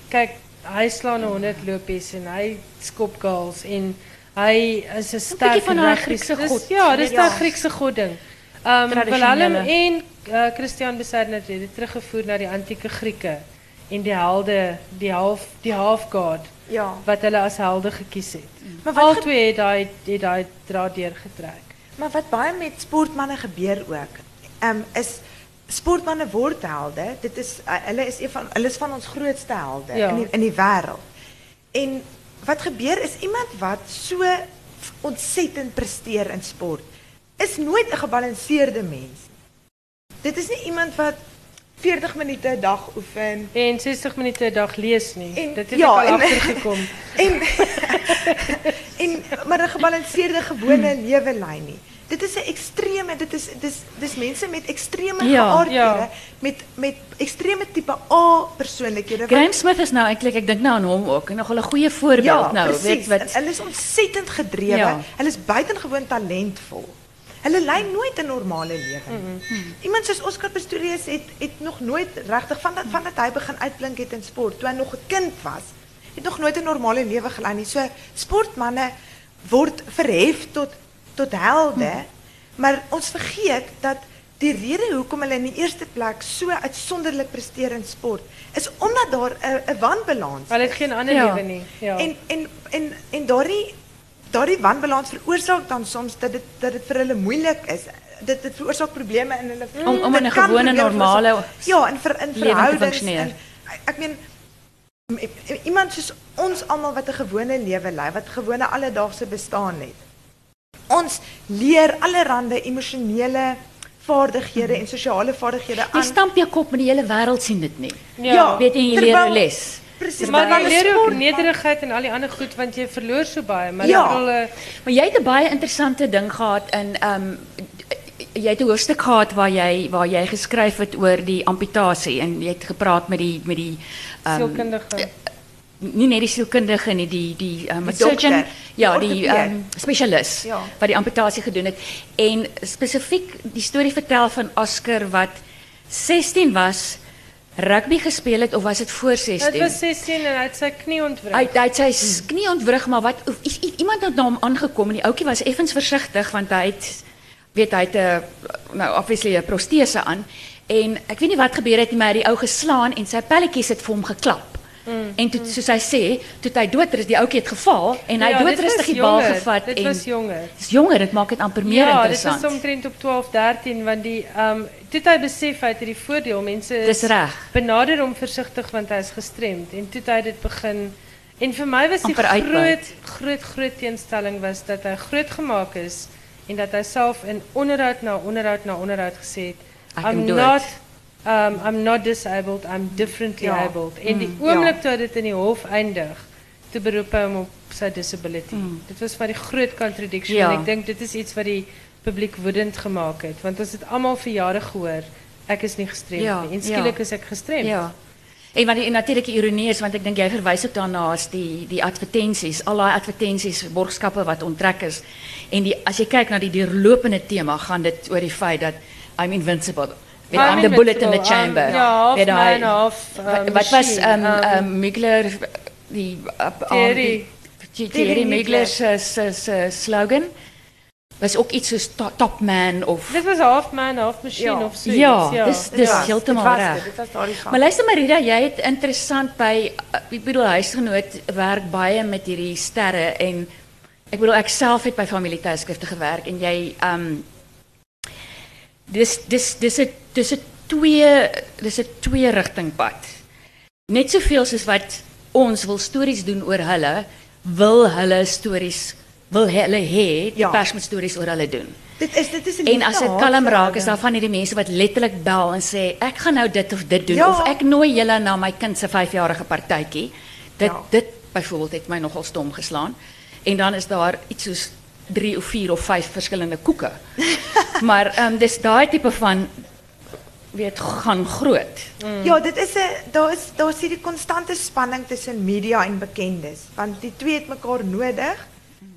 Kyk, hy slaan 'n 100 lopies en hy skop goals en hy is 'n sterk van Griekse dis- god. Ja, dis Ja. daai Griekse god ding. Um. Willem en uh, Christian Besaidnout het dit teruggevoer na die antieke Grieke en die helde, die half die half god Ja. wat hulle as helde gekies het. Maar Maar wat al twee het daai het daai draad deurgetrek. Maar wat baie met sportmanne gebeur ook, ehm is sportmanne word helde. Dit is uh, hulle is een van hulle is van ons grootste helde Ja. in die, in die wêreld. En wat gebeur is iemand wat so ontsettend presteer in sport is nooit 'n gebalanseerde mens. Dit is nie iemand wat 40 minute 'n dag oefen En 60 minute 'n dag lees nie. En- Dit het ja, al agtergekom. (laughs) en en maar 'n gebalanseerde gewone lewe lei nie. Dit is 'n extreme dit is dis dis mense met extreme Ja. geaardhede Ja. met met extreme tipe A persoonlikhede. Graham Smith is nou eintlik ek dink nou aan hom ook en nog 'n goeie voorbeeld ja, nou, precies. weet wat En Hulle is ontsettend gedrewe. Ja. Hulle is buitengewoon talentvol. Hulle lei nooit 'n normale lewe nie. Iemand soos Oscar Pistorius het het nog nooit regtig van dat van dat hy begin uitblink het in sport toe hy nog 'n kind was. Het nog nooit 'n normale lewe gelei nie. So sportmanne word verhef tot tot helde, maar ons vergeet dat die rede hoekom hulle in die eerste plek so uitsonderlik presteer in sport is omdat daar 'n 'n wanbalans Hulle het geen ander Ja. lewe nie. Ja. en en en en daardie daardie wanbalans veroorsaak dan soms dat dit dat dit vir hulle moeilik is. Dit dit veroorsaak probleme in hulle Om- om in 'n gewone, normale ja, en vir in verhoudings en ek meen iemand soos ons almal wat 'n gewone lewe lei, wat gewone alledaagse bestaan het. Ons leer allerlei emosionele vaardighede en sosiale vaardighede jy aan. stamp jou kop met die hele wêreld sien dit nie. Ja. Weet jy jy leer jou les. Maar terwyl jy 'n leer ook sport- nederigheid en al die ander goed want jy verloor so baie, maar Ja. ek bedoel eh, Maar jy het 'n baie interessante ding gehad in ehm um, jy het 'n hoofstuk gehad waar jy waar jy geskryf het oor die amputasie en jy het gepraat met die met die ehm sielkundige. nie net die sielkundige nie, die die um, Die surgeon, ja, die um, spesialis Ja. wat die amputasie gedoen het en spesifiek die storie vertel van Oscar wat 16 was, rugby gespeel het of was dit voor 16? Dit was 16 en hy het sy knie ontwrig. Hy hy het sy knie ontwrig, maar wat of, i- i- iemand het na hom aangekom en die ouetjie was effens versigtig want hy het weet hy het 'n nou obviously 'n protese aan en ek weet nie wat gebeur het nie, maar hy het die ou geslaan en sy pelletjies het vir hom geklap. Mm, en toe soos hy sê, toe het hy doodrus die ouetjie het geval en hy Ja, doodrustig die bal jonger, gevat dit en was jonger. Dis jonger, dit maak dit amper meer ja, interessant. dit was omtrent op 12, 13 want die ehm um, toe het hy besef hy het hierdie voordeel mense is Dis reg. benader hom versigtig want hy is gestremd en toe het hy dit begin en vir my was die groot groot groot teenstelling was dat hy groot gemaak is en dat hy self in onderhoud na onderhoud na onderhoud gesê het Ek kan I'm do not it." Um I'm not disabled, I'm differently Ja. abled. En die Mm, oomblik ja. toe dit in die hof eindig, toe beroep hy hom op sy disability. Dit was maar die groot contradiction Ja. en ek dink dit is iets wat die publiek woedend gemaak het want ons het almal vir jare gehoor ek is nie gestremd Ja, nie en ja. skielik is ek gestremd. Ja. En wat die natuurlike ironie is want ek dink jy verwys ook daarna as die die advertensies, al daai advertensies, borgskappe wat onttrek is. En die as jy kyk na die deurlopende tema gaan dit oor die feit dat I'm invincible. I'm I'm the bullet in the I'm- chamber. ja, hy- man, Wat- um, Wat was um, um, um, Mugler die uh, Thierry. die- die- Thierry Mugler. Slogan was ook iets soos to- top man of Dit was half man, half machine Ja. of zoiets. Ja, ja. dis dis heeltemal reg. Dit was daardie gang. Maar luister Marida, jy het interessant by uh, ek bedoel huisgenoot werk baie met hierdie sterre en ek bedoel ek self het by familietydskrifte gewerk en jy um dis dis dis 'n dis 'n twee dis 'n twee rigting pad. Net soveel soos wat ons wil stories doen oor hulle, wil hulle stories wil hulle hê die Ja. pers moet stories oor hulle doen. Dit is dit is 'n En as dit kalm raak, is daar van hierdie mense wat letterlik bel en sê ek gaan nou dit of dit doen Ja. of ek nooi julle na my kind se 5-jarige partytjie. Dit Ja. dit byvoorbeeld het my nogal stom geslaan. En dan is daar iets soos 3 of 4 of 5 verskillende koeke. (laughs) maar ehm um, dis daai tipe van weet gaan groot. Ja, dit is 'n daar is daar is hierdie konstante spanning tussen media en bekendes, want die twee het mekaar nodig.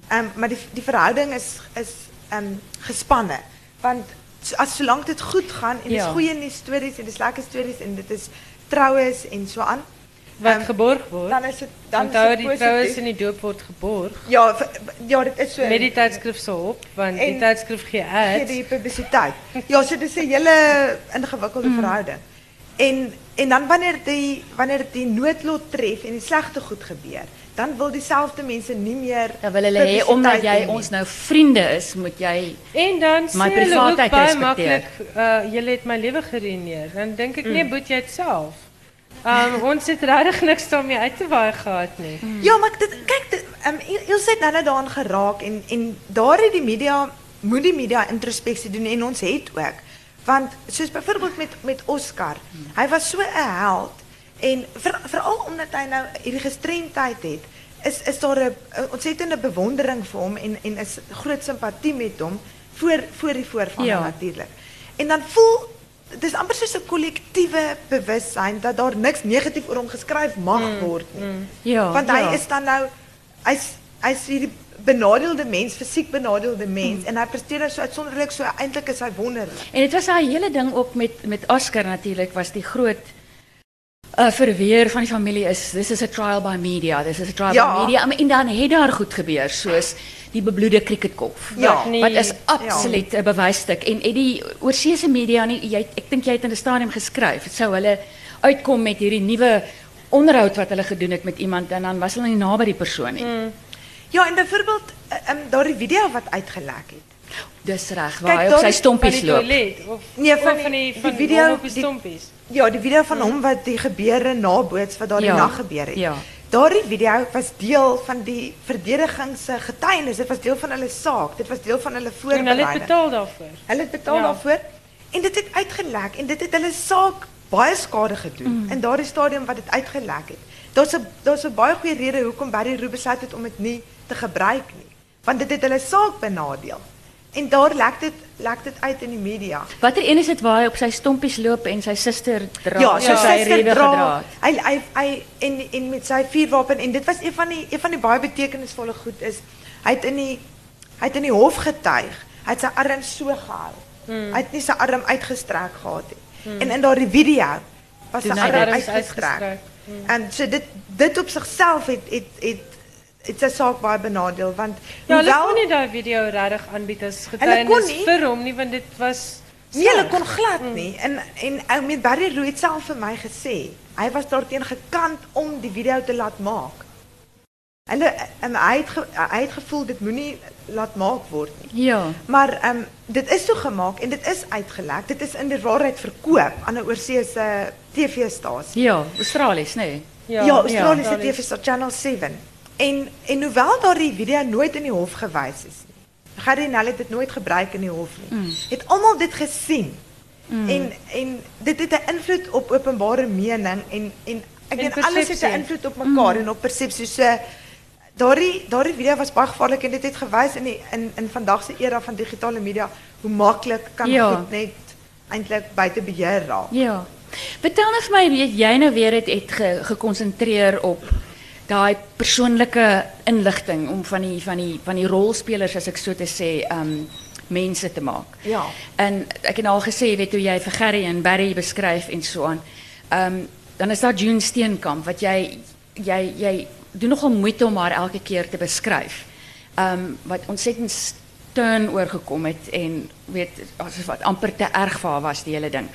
Ehm maar die die verhouding is is ehm gespanne, want as solank dit goed gaan en dis Ja. goeie nuus stories en dis lekker stories en dit is troues en so aan, Wat geborg word. dan is dit dan Onthou is dit die troues en die doop word geborg. Ja, ja, dit is so. Met die tydskrif se hulp, want die tydskrif gee gee ads. die publisiteit. Ja, so dis 'n hele ingewikkelde verhouding. En en dan wanneer die wanneer die noodlot tref en die slegte goed gebeur, dan wil dieselfde mense nie meer Dan wil hulle hê omdat nie. ons nou vriende is, moet jy En dan My hulle ook baie respekteer. maklik, uh julle het my lewe geruïneer. Dan dink ek nee, boet jy dit self. Um ons het regtig niks daarmee uit te waai gehad nie. Ja, maar dit kyk dit ehm um, Ilse het nou net daaraan geraak en en daar het die media moet die media introspeksie doen en ons het ook. Want soos byvoorbeeld met met Oscar, hy was so 'n held en veral omdat hy nou hierdie gestremdheid het, is is daar 'n 'n ontsettende bewondering vir hom en en is groot simpatie met hom voor voor die voorval Ja. natuurlik. En dan voel dis amper soos 'n kollektiewe bewussyn dat daar niks negatief oor hom geskryf mag word nie. ja, Want hy ja. is dan nou hy's hy's hierdie benadeelde mens, fisiek benadeelde mens en hy presteer so uitsonderlik, so eintlik is hy wonderlik. En dit was daai hele ding ook met met Oscar natuurlik was die groot uh verweer van die familie is this is a trial by media. This is a trial Ja. by media. Maar- En dan het daar goed gebeur soos die bebloede cricketkop. Ja. Wat is absoluut 'n bewysstuk en en die oorseese media nie jy ek dink jy het in 'n stadium geskryf. Sou hulle uitkom met hierdie nuwe onderhoud wat hulle gedoen het met iemand en dan was hulle nie naby die persoon nie. Mm. Ja, en byvoorbeeld ehm um, daardie video wat uitgelek het. Dis reg, waar hy op daar sy stompies die loop. toilet of Nee, van of die- van die die video, op die die- stompies. Ja, die video van hom wat die gebeure naboots wat daardie Ja, nag gebeur het. ja. Daardie video was deel van die verdediging se getuienis. Dit was deel van hulle saak. Dit was deel van hulle En voorbereiding. hulle het betaal daarvoor. Hulle het betaal Ja. daarvoor en dit het uitgelek en dit het hulle saak baie skade gedoen mm. in daardie stadium wat dit uitgelek het. Daar's 'n daar's 'n baie goeie rede hoekom Barry Roo besluit het om dit nie te gebruik nie, want dit het hulle saak benadeel. En daar lek dit lek dit uit in die media. Watter een is dit waar hy op sy stompies loop en sy suster dra? Ja, sy soos hy suster rewe dra. gedra het? Hy hy hy en en met sy vuurwapen en dit was een van die een van die baie betekenisvolle goed is hy het in die hy het in die hof getuig. Hy het sy arm so gehou. Hmm. Hy het nie sy arm uitgestrek gehad nie. En in daardie video was sy arm uitgestrek. uitgestrek. En so dit dit op sigself het het het het sy saak baie benadeel want Ja, hulle kon nie daai video regtig aanbied as kon getuienis vir hom nie want dit was Nee, hulle kon glad nie. En en ou met Barry Rood self vir my gesê. hy was daarteen gekant om die video te laat maak. Hulle um, hy het ge, hy het gevoel dit moenie laat maak word nie. Ja. Maar ehm um, dit is so gemaak en dit is uitgelek. Dit is in die waarheid verkoop aan 'n oorseese TV-stasie. Ja, Australies, nee. Ja, ja Australiese TV-stasie Channel 7. En en hoewel daardie video nooit in die hof gewys is nie. Gardinal het dit nooit gebruik in die hof nie. Mm. Het almal dit gesien. Mm. En en dit het 'n invloed op openbare mening en en ek dink alles het 'n invloed op mekaar mm. en op persepsie. So daardie daardie video was baie gevaarlik en dit het gewys in die in in vandag se era van digitale media hoe maklik kan ja. goed net eintlik buite beheer raak. Ja. Vertel nou vir my, weet jy nou weer het het ge, gekonsentreer op daai persoonlike inligting om van die van die van die rolspelers as ek so te sê, um mense te maak. Ja. En ek het al gesê, weet hoe jy vir Gerry en Barry beskryf en so aan. Um dan is daar June Steenkamp wat jy jy jy doen nogal moeite om haar elke keer te beskryf. Um wat ontsettend steun oorgekom het en weet asof wat amper te erg vir haar was die hele ding.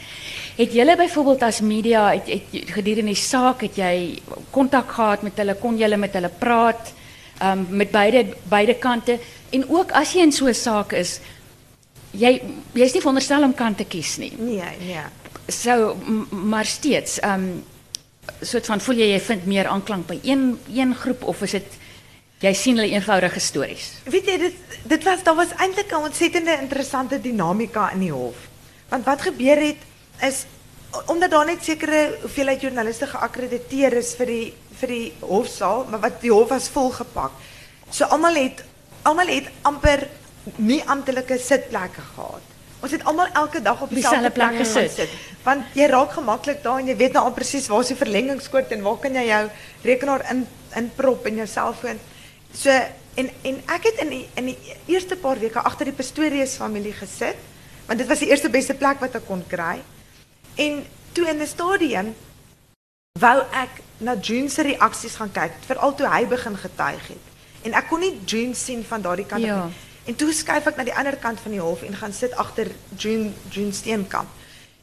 Het julle byvoorbeeld as media het, het gedurende die saak het jy kontak gehad met hulle, kon julle met hulle praat? Um met beide beide kante en ook as jy in so 'n saak is, jy jy's nie veronderstel om kant te kies nie. Nee, nee. So maar steeds, um soort van voel jy jy vind meer aanklank by een een groep of is dit jy sien hulle eenvoudige stories? Weet jy dit dit was daar was eintlik 'n ontsettende interessante dinamika in die hof. Want wat gebeur het is omdat daar net sekere hoeveelheid joernaliste geakkrediteer is vir die vir die hofsaal, maar wat die hof was volgepak. So almal het almal het amper nie amptelike sitplekke gehad. Ons het almal elke dag op dieselfde plek gesit. Want jy raak gemaklik daar en jy weet nou al presies waar is die verlengingskoord en waar kan jy jou rekenaar in inprop en jou selfoon. So en en ek het in die in die eerste paar weke agter die Pastorius familie gesit want dit was die eerste beste plek wat ek kon kry. En toe in 'n stadium wou ek na June se reaksies gaan kyk, veral toe hy begin getuig het. En ek kon nie June sien van daardie kant ja. af nie. En toe skuif ek na die ander kant van die hof en gaan sit agter June June Steenkamp.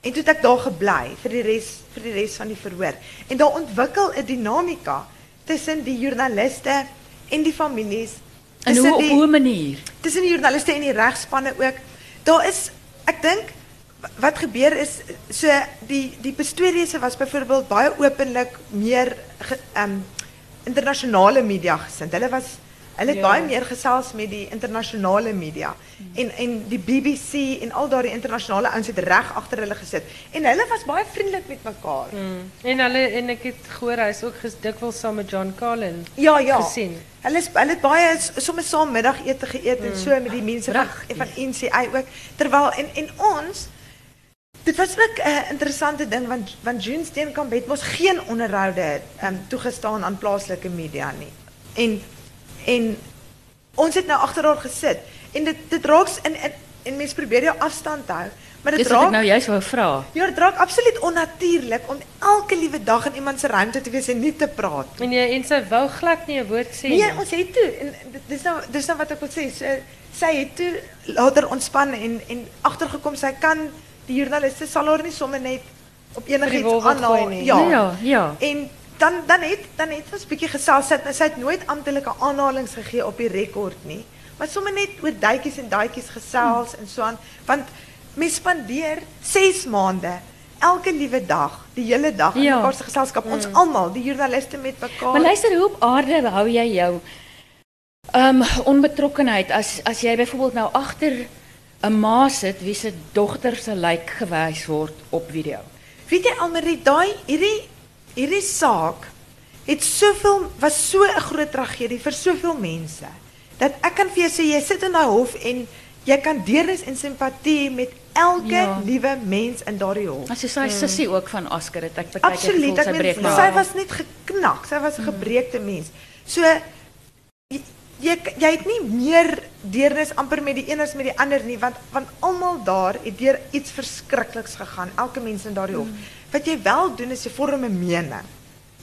En toe het ek daar gebly vir die res vir die res van die verhoor. En daar ontwikkel 'n dinamika tussen die joernaliste en die families. En hoe op hoe manier? Tussen die joernaliste en die regspanne ook. Daar is ek dink wat gebeur is so die die Pastoriese was byvoorbeeld baie openlik meer ehm um, internasionale media gesind. Hulle was Hulle het ja. baie meer gesels met die internasionale media en en die BBC en al daardie internasionale ouens het reg agter hulle gesit en hulle was baie vriendelik met mekaar. Mm. En hulle en ek het gehoor hy's ook dikwels saam met John Carlin. Ja, ja. gesien. Hulle hulle het baie soms saam middagete geëet mm. en so met die mense van van NCI ook terwyl en en ons Dit was ook 'n uh, interessante ding want want June Steenkamp het mos geen onderhoude um, toegestaan aan plaaslike media nie. En En ons het nou agter haar gesit en dit dit raaks in en, en mense probeer jou afstand hou. Maar dit raak nou juist wou vra. Ja, dit raak absoluut onnatuurlik om elke liewe dag in iemand se ruimte te wees en nie te praat. En jy en sy wou glad nie 'n woord sê nie. Nee, ons het toe en dis nou dis nou wat ek wil sê. Sy, sy het toe later ontspan en en agtergekom sy kan die joernaliste sal haar nie sommer net op enigiets aanhaal nie. Ja, ja, ja. En dan dan het dan het ons bietjie gesels. Sit sy het nooit amptelike aanhalings gegee op die rekord nie. Maar sommer net oor duitjies en daadjies gesels en so aan. Want mens spandeer 6 maande elke liewe dag die hele dag in ja. mekaar se geselskap. Ons mm. almal die joernaliste met mekaar. Maar luister hoe op aarde hou jy jou um onbetrokkenheid? As as jy byvoorbeeld nou agter 'n ma sit wie se dogter se lijk gewys word op video. Weet jy Almarie daai hierdie hierdie saak het soveel was so 'n groot tragedie vir soveel mense dat ek kan vir jou sê jy sit in daai hof en jy kan deernis en simpatie met elke ja. liewe mens in daardie hof. As jy sy hmm. sussie ook van Oscar het ek baie keer gevoel sy breek nou. Sy was net geknak, sy was 'n hmm. gebreekte mens. So jy jy het nie meer deernis amper met die een as met die ander nie want want almal daar het deur iets verskrikliks gegaan elke mens in daardie hof mm. Wat jy wel doen is jy vorm 'n mening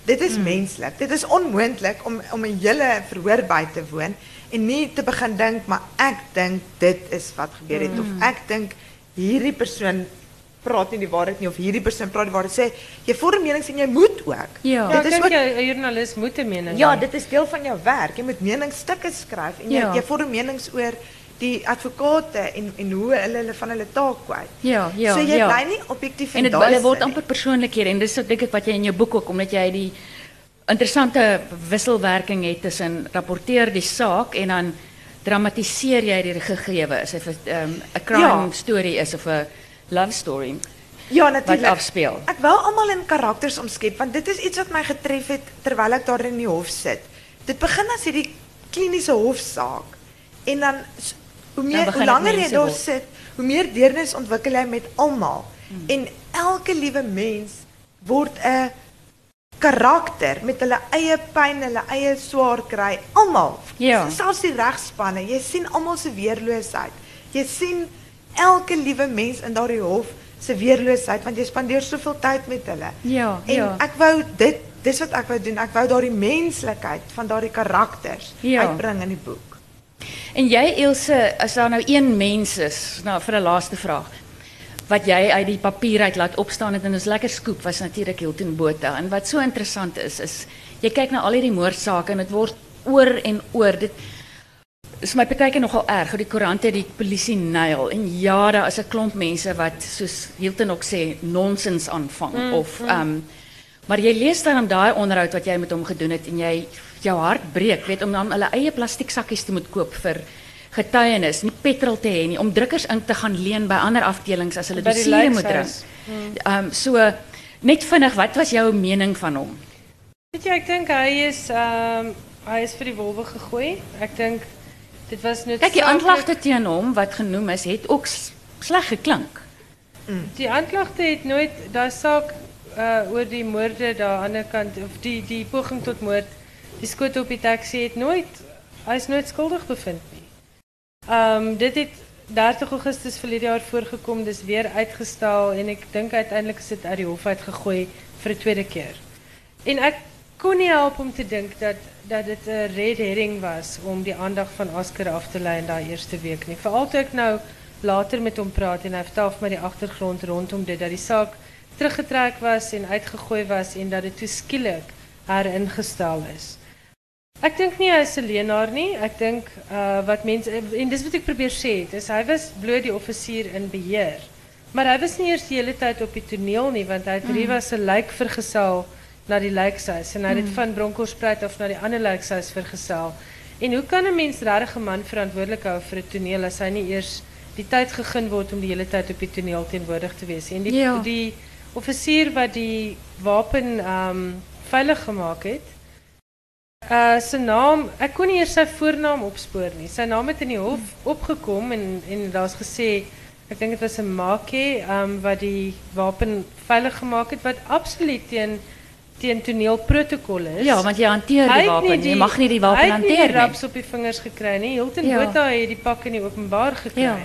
dit is mm. menslik dit is onmoontlik om om 'n hele verhoor by te woon en nie te begin dink maar ek dink dit is wat gebeur het mm. of ek dink hierdie persoon praat nie die waarheid nie of hierdie persoon praat die waarheid. Sê jy vorm menings en jy moet ook. Ja. Dit is jy 'n joernalis moet 'n mening Ja, dit is deel van jou werk. Jy moet meningsstukke skryf en jy Ja. jy vorm menings oor die advokate en en hoe hulle hulle van hulle taak kwyt. Ja, ja, so jy ja. bly nie objektief En dit hulle word amper persoonlikhede en dis dink ek wat jy in jou boek ook omdat jy die interessante wisselwerking het tussen rapporteer die saak en dan dramatiseer jy die gegewe of dit um, 'n crime Ja. story is of 'n love story Ja, wat natuurlik. afspeel. Ek wou almal in karakters omskep want dit is iets wat my getref het terwyl ek daar in die hof sit. Dit begin as hierdie kliniese hofsaak en dan hoe meer langer mense daar sit, hoe meer deernis ontwikkel jy met almal. En elke liewe mens word 'n karakter met hulle eie pyn, hulle eie swaar kry, almal. Ja. Selfs die regspanne, jy sien almal se weerloosheid. Jy sien elke liewe mens in daardie hof se weerloosheid want jy spandeer soveel tyd met hulle. Ja, En ja. ek wou dit dis wat ek wou doen. Ek wou daardie menslikheid van daardie karakters Ja. uitbring in die boek. En jy Ilse, as daar nou een mens is, nou vir 'n laaste vraag, wat jy uit die papier uit laat opstaan het en ons lekker skoep was natuurlik Hilton Botha. En wat so interessant is is jy kyk na al hierdie moordsake en dit word oor en oor dit is my nogal erg die koerante die polisie nyl en ja daar is 'n klomp mense wat soos Hilton ook sê nonsens aanvang mm, of ehm um, maar jy lees dan om daai onderhoud wat jy met hom gedoen het en jy jou hart breek weet om dan hulle eie plastiek sakkies te moet koop vir getuienis, nie petrol te hê nie, om drukkers ink te gaan leen by ander afdelings as hulle dossiere moet druk. lijkhuis. Ehm um, so net vinnig, wat was jou mening van hom? Weet jy, ek dink hy is ehm hy is vir die wolwe gegooi. Ek dink dit was net Kyk, die aanklagte teen hom wat genoem is, het ook sleg geklink. Die aanklagte het nooit daai saak uh oor die moorde daar aan die kant of die die poging tot moord, die skoot op die taxi het nooit hy's nooit skuldig bevind nie. Ehm dit het 30 Augustus verlede jaar voorgekom, dis weer uitgestel en ek dink uiteindelik is dit uit die hof uitgegooi vir tweede keer. En ek kon nie help om te dink dat dat dit 'n red herring was om die aandag van Oscar af te lei in eerste week nie. Veral toe nou later met hom praat en hy vertel vir my die rondom dit dat die saak teruggetrek was en uitgegooi was en dat dit toe skielik heringestel is. Ek dink nie hy is 'n leenaar nie. Ek dink uh wat mense en dis wat ek probeer sê, het, is hy was bloot die offisier in beheer. Maar hy was nie eers die hele tyd op die toneel nie want hy het Riva se lijk vergesel na die lijkhuis en hy het dit van Bronkhorstspruit af na die ander lijkhuis vergesel. En hoe kan 'n mens 'n man verantwoordelik hou vir 'n toneel as hy nie eers die tyd gegee word om die hele tyd op die toneel teenwoordig te nie? En die Ja. die offisier wat die wapen ehm um, veilig gemaak het, Uh sy naam, ek kon eers sy voornaam opspoor nie. Sy naam het in die hof opgekom en en daar's gesê ek dink dit was 'n Makie um wat die wapen veilig gemaak het wat absoluut teen teen toneelprotokol is. Ja, want jy hanteer Hy die het wapen, jy mag nie die wapen hy het hanteer nie. nie. raps op die vingers gekry nie. Hilton Ja. Botha het die pak in die openbaar gekry. Ja.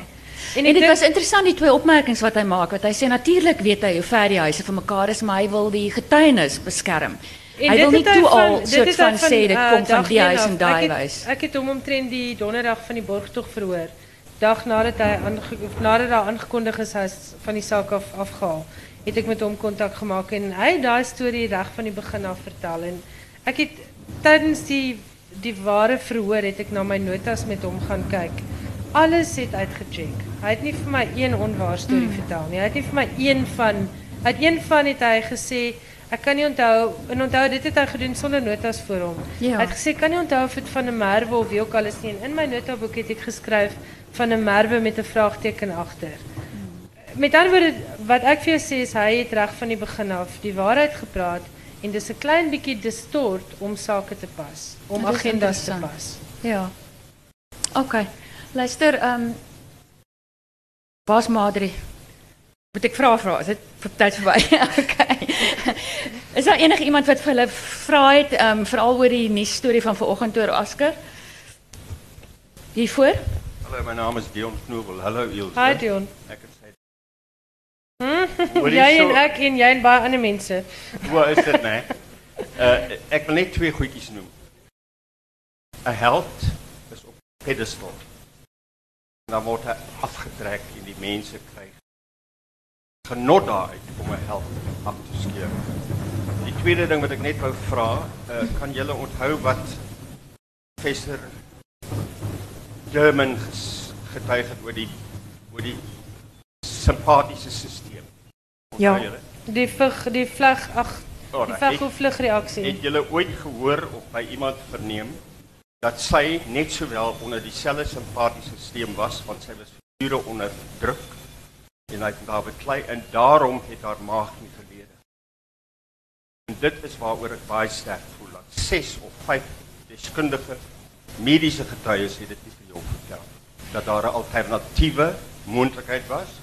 En, dit was interessant die twee opmerkings wat hy maak, wat hy sê natuurlik weet hy hoe ver die huise van mekaar is, maar hy wil die getuienis beskerm. En hy dit wil nie het toe al soort van sê dit uh, kom van die huis en daai huis. Ek het hom omtrent die donderdag van die borgtog verhoor. Dag nadat hy aange, nadat daar aangekondig is van die saak af afgehaal, het ek met hom kontak gemaak en hy het daai storie reg van die begin af vertel en ek het tydens die die ware verhoor het ek na my notas met hom gaan kyk. Alles het uitgecheck. Hy het nie vir my een onwaar storie Hmm. vertel nie. Hy het nie vir my een van uit een van het hy gesê ek kan nie onthou en onthou dit het hy gedoen sonder notas voor hom. Ja. Hy het gesê kan nie onthou of dit van 'n merwe of wie ook al is nie. En in my notaboek het ek geskryf van 'n merwe met 'n vraagteken agter. Met ander woorde wat ek vir jou sê is hy het reg van die begin af die waarheid gepraat en dis 'n klein bietjie distort om sake te pas, om agendas te pas. Ja. OK. Luister, ehm um, Waar's Madri? Moet ek vra vra? Is dit tyd verby? (laughs) OK. Is daar enige iemand wat vir hulle vra het ehm um, veral oor die nuus storie van vanoggend oor Oscar? Hiervoor? Hallo, my naam is Dion Knoebel. Hallo Ilse. Hi Dion. Ek het sê Hm? (laughs) Jy en ek en jy en baie ander mense. Hoe is dit, nee? Uh ek wil net twee goedjies noem. 'n Held is op pedestal. Dan word hy afgetrek en die mense kry genot daaruit om 'n held af te skeer. Die tweede ding wat ek net wou vra, uh, kan julle onthou wat professor German getuig het oor die oor die simpatiese stelsel? Ja. Julle? Die vlug die vlug ag die vlug of vlugreaksie. Het julle ooit gehoor of by iemand verneem dat sy net sowel onder dieselfde simpatiese stelsel was want sy was vure onder druk en hy het daar beklei en daarom het haar maag nie gelede. En dit is waaroor ek baie sterk voel dat 6 of 5 deskundige mediese getuies het dit nie vir jou vertel dat daar 'n alternatiewe moontlikheid was.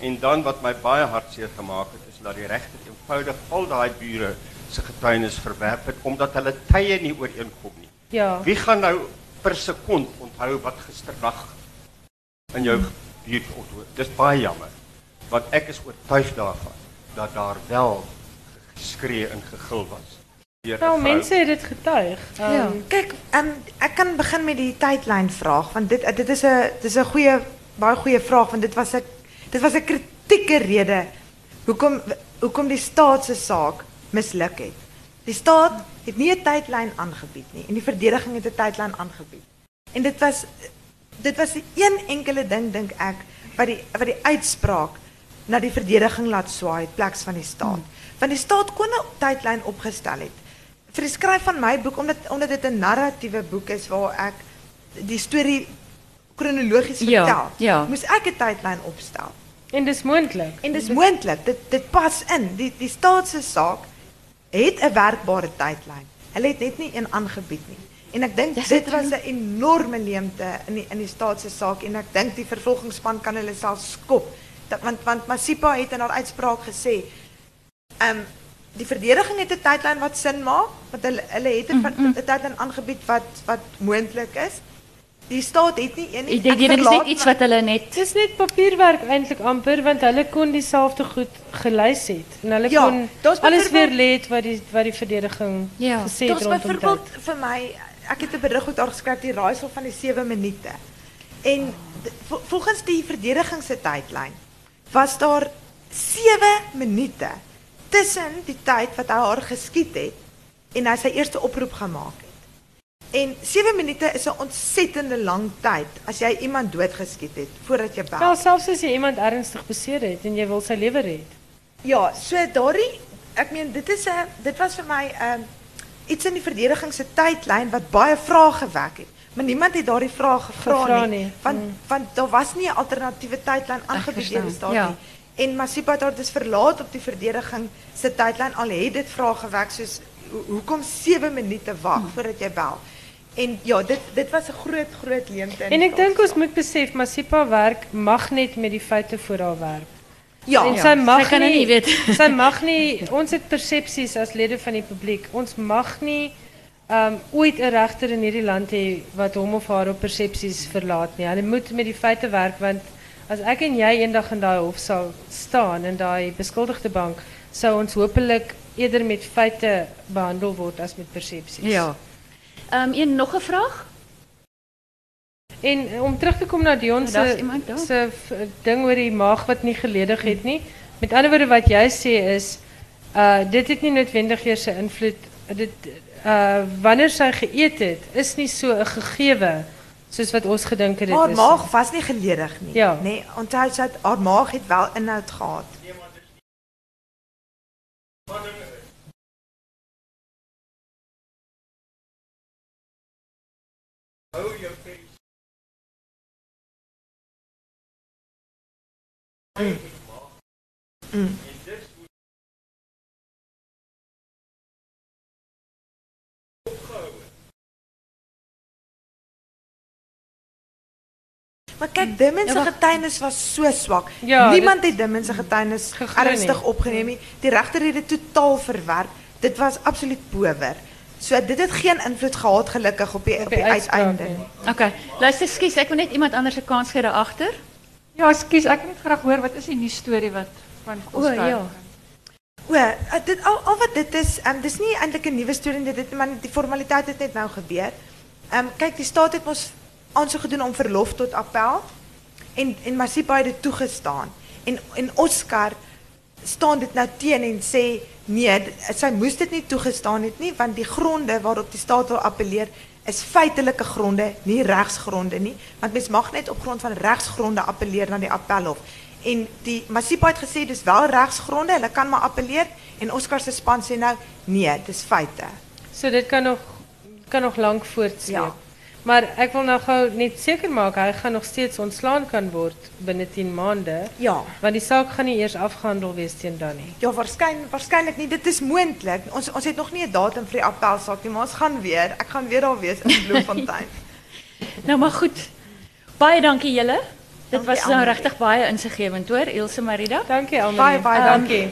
En dan wat my baie hartseer gemaak het is dat die regter eenvoudig al daai bure se getuienis verwerp het omdat hulle tye nie ooreenkom nie. Ja. Wie gaan nou per sekond onthou wat gisternag in jou buurt onthoor? Dis baie jammer. Want ek is oortuig daarvan dat daar wel geskree en gegil was. Nou vrou. mense het dit getuig. Um, Ja. Kyk, um, ek kan begin met die tydlyn vraag want dit dit is 'n dis 'n goeie baie goeie vraag want dit was 'n dit was 'n kritieke rede hoekom hoekom die staat se saak misluk het. Die staat het nie 'n tydlyn aangebied nie en die verdediging het 'n tydlyn aangebied. En dit was dit was die een enkele ding dink ek wat die wat die uitspraak na die verdediging laat swaai pleks van die staat. Want die staat kon 'n tydlyn opgestel het vir die skryf van my boek omdat omdat dit 'n narratiewe boek is waar ek die storie kronologies Ja, vertel. ja. Moes ek 'n tydlyn opstel. en dis moontlik. En dis moontlik. Dit dit pas in. Die die staat se saak het 'n werkbare tydlyn. Hulle het net nie een aangebied nie. En ek dink Dis dit was 'n enorme leemte in die in die staat se saak en ek dink die vervolgingsspan kan hulle self skop. Dat, want want Masipa het in haar uitspraak gesê, ehm die verdediging het 'n tydlyn wat sin maak, want hulle hulle het 'n mm, 'n tydlyn aangebied wat wat moontlik is. Die staat het nie een nie. Dit is net iets wat hulle net Dis net papierwerk eintlik amper want hulle kon dieselfde goed gelys het en hulle Ja, kon daar's alles weer byvoorbeeld- lê wat die wat die verdediging Ja, gesê het rondom byvoorbeeld tyd. vir my ek het 'n berig daar geskryf die raaisel van die 7 minute. En volgens die verdediging se tydlyn was daar 7 minute tussen die tyd wat hy haar geskiet het en hy sy eerste oproep gemaak het. En 7 minute is 'n ontsettende lang tyd as jy iemand doodgeskiet het voordat jy bel. Wel selfs as jy iemand ernstig beseer het en jy wil sy lewe red. Ja, so daardie ek meen dit is 'n dit was vir my 'n um, iets in die verdediging se tydlyn wat baie vrae gewek het. Maar niemand het daardie vrae gevra nie, nie. want Mm. want daar was nie 'n alternatiewe tydlyn aangebied ja. nie. En Masipa het haar dus verlaat op die verdediging se tydlyn al het dit vrae gewek soos ho- hoekom 7 minute wag Mm. voordat jy bel. En ja, dit dit was 'n groot groot leemte. En ek dink ons moet besef Masipa werk mag net met die feite voor haar werk. Ja, en ja. sy mag Sy kan dit nie weet. (laughs) sy mag nie ons het persepsies as lede van die publiek. Ons mag nie um ooit 'n regter in hierdie land hê wat hom of haar op persepsies verlaat nie. Hulle moet met die feite werk want as ek en jy eendag in daai hof sal staan in daai beskuldigde bank, sou ons hopelik eerder met feite behandel word as met persepsies. Ja. Ehm een nog 'n vraag? En om terug te kom na Dion se se ding oor die maag wat nie geledig het nie. Met ander woorde wat jy sê is uh dit het nie noodwendig eers 'n invloed dit uh wanneer sy geëet het is nie so 'n gegewe soos wat ons gedink het dit haar is. maag was nie geledig nie. Ja. Nee, onthou sy het- haar maag het wel inhoud gehad. Mm. Maar kyk, Dimmen se Ja, getuienis was so swak. Ja, Niemand het Dimmen se getuienis nie. ernstig opgeneem nie. Die regter het dit totaal verwerp. Dit was absoluut power. So dit het geen invloed gehad gelukkig op die op die, uiteinde. Okay. Luister, skus, ek wil net iemand anders se kans gee daar agter. Ja, ekskuus, ek wil net graag hoor wat is die nuus storie wat van Oscar? ja. O, eh, dit al, al wat dit is, um, dis nie eintlik 'n nuwe storie dit maar die formaliteit het net nou gebeur. Ehm um, kyk, die staat het mos aansoek gedoen om verlof tot appel en en Masipa het dit toegestaan. En en Oscar staan dit nou teen en sê nee, sy moes dit nie toegestaan het nie want die gronde waarop die staat wil appeleer is feitelike gronde, nie regsgronde nie, want mens mag net op grond van regsgronde appeleer na die appelhof. En die Masipa het gesê dis wel regsgronde, hulle kan maar appeleer en Oscar se span sê nou nee, dis feite. So dit kan nog kan nog lank voortsleep. Ja. Maar ek wil nou gou net seker maak hy gaan nog steeds ontslaan kan word binne 10 maande. Ja. Want die saak gaan nie eers afgehandel wees teen dan nie. Ja, waarskynlik waarskynlik nie. Dit is moontlik. Ons ons het nog nie 'n datum vir die appelsaak nie, maar ons gaan weer. Ek gaan weer daar wees in Bloemfontein. (laughs) Nou maar goed. Baie dankie julle. Dit was nou regtig baie insiggewend hoor, Ilse Marida. Dankie almal. Baie baie Ehm, dankie.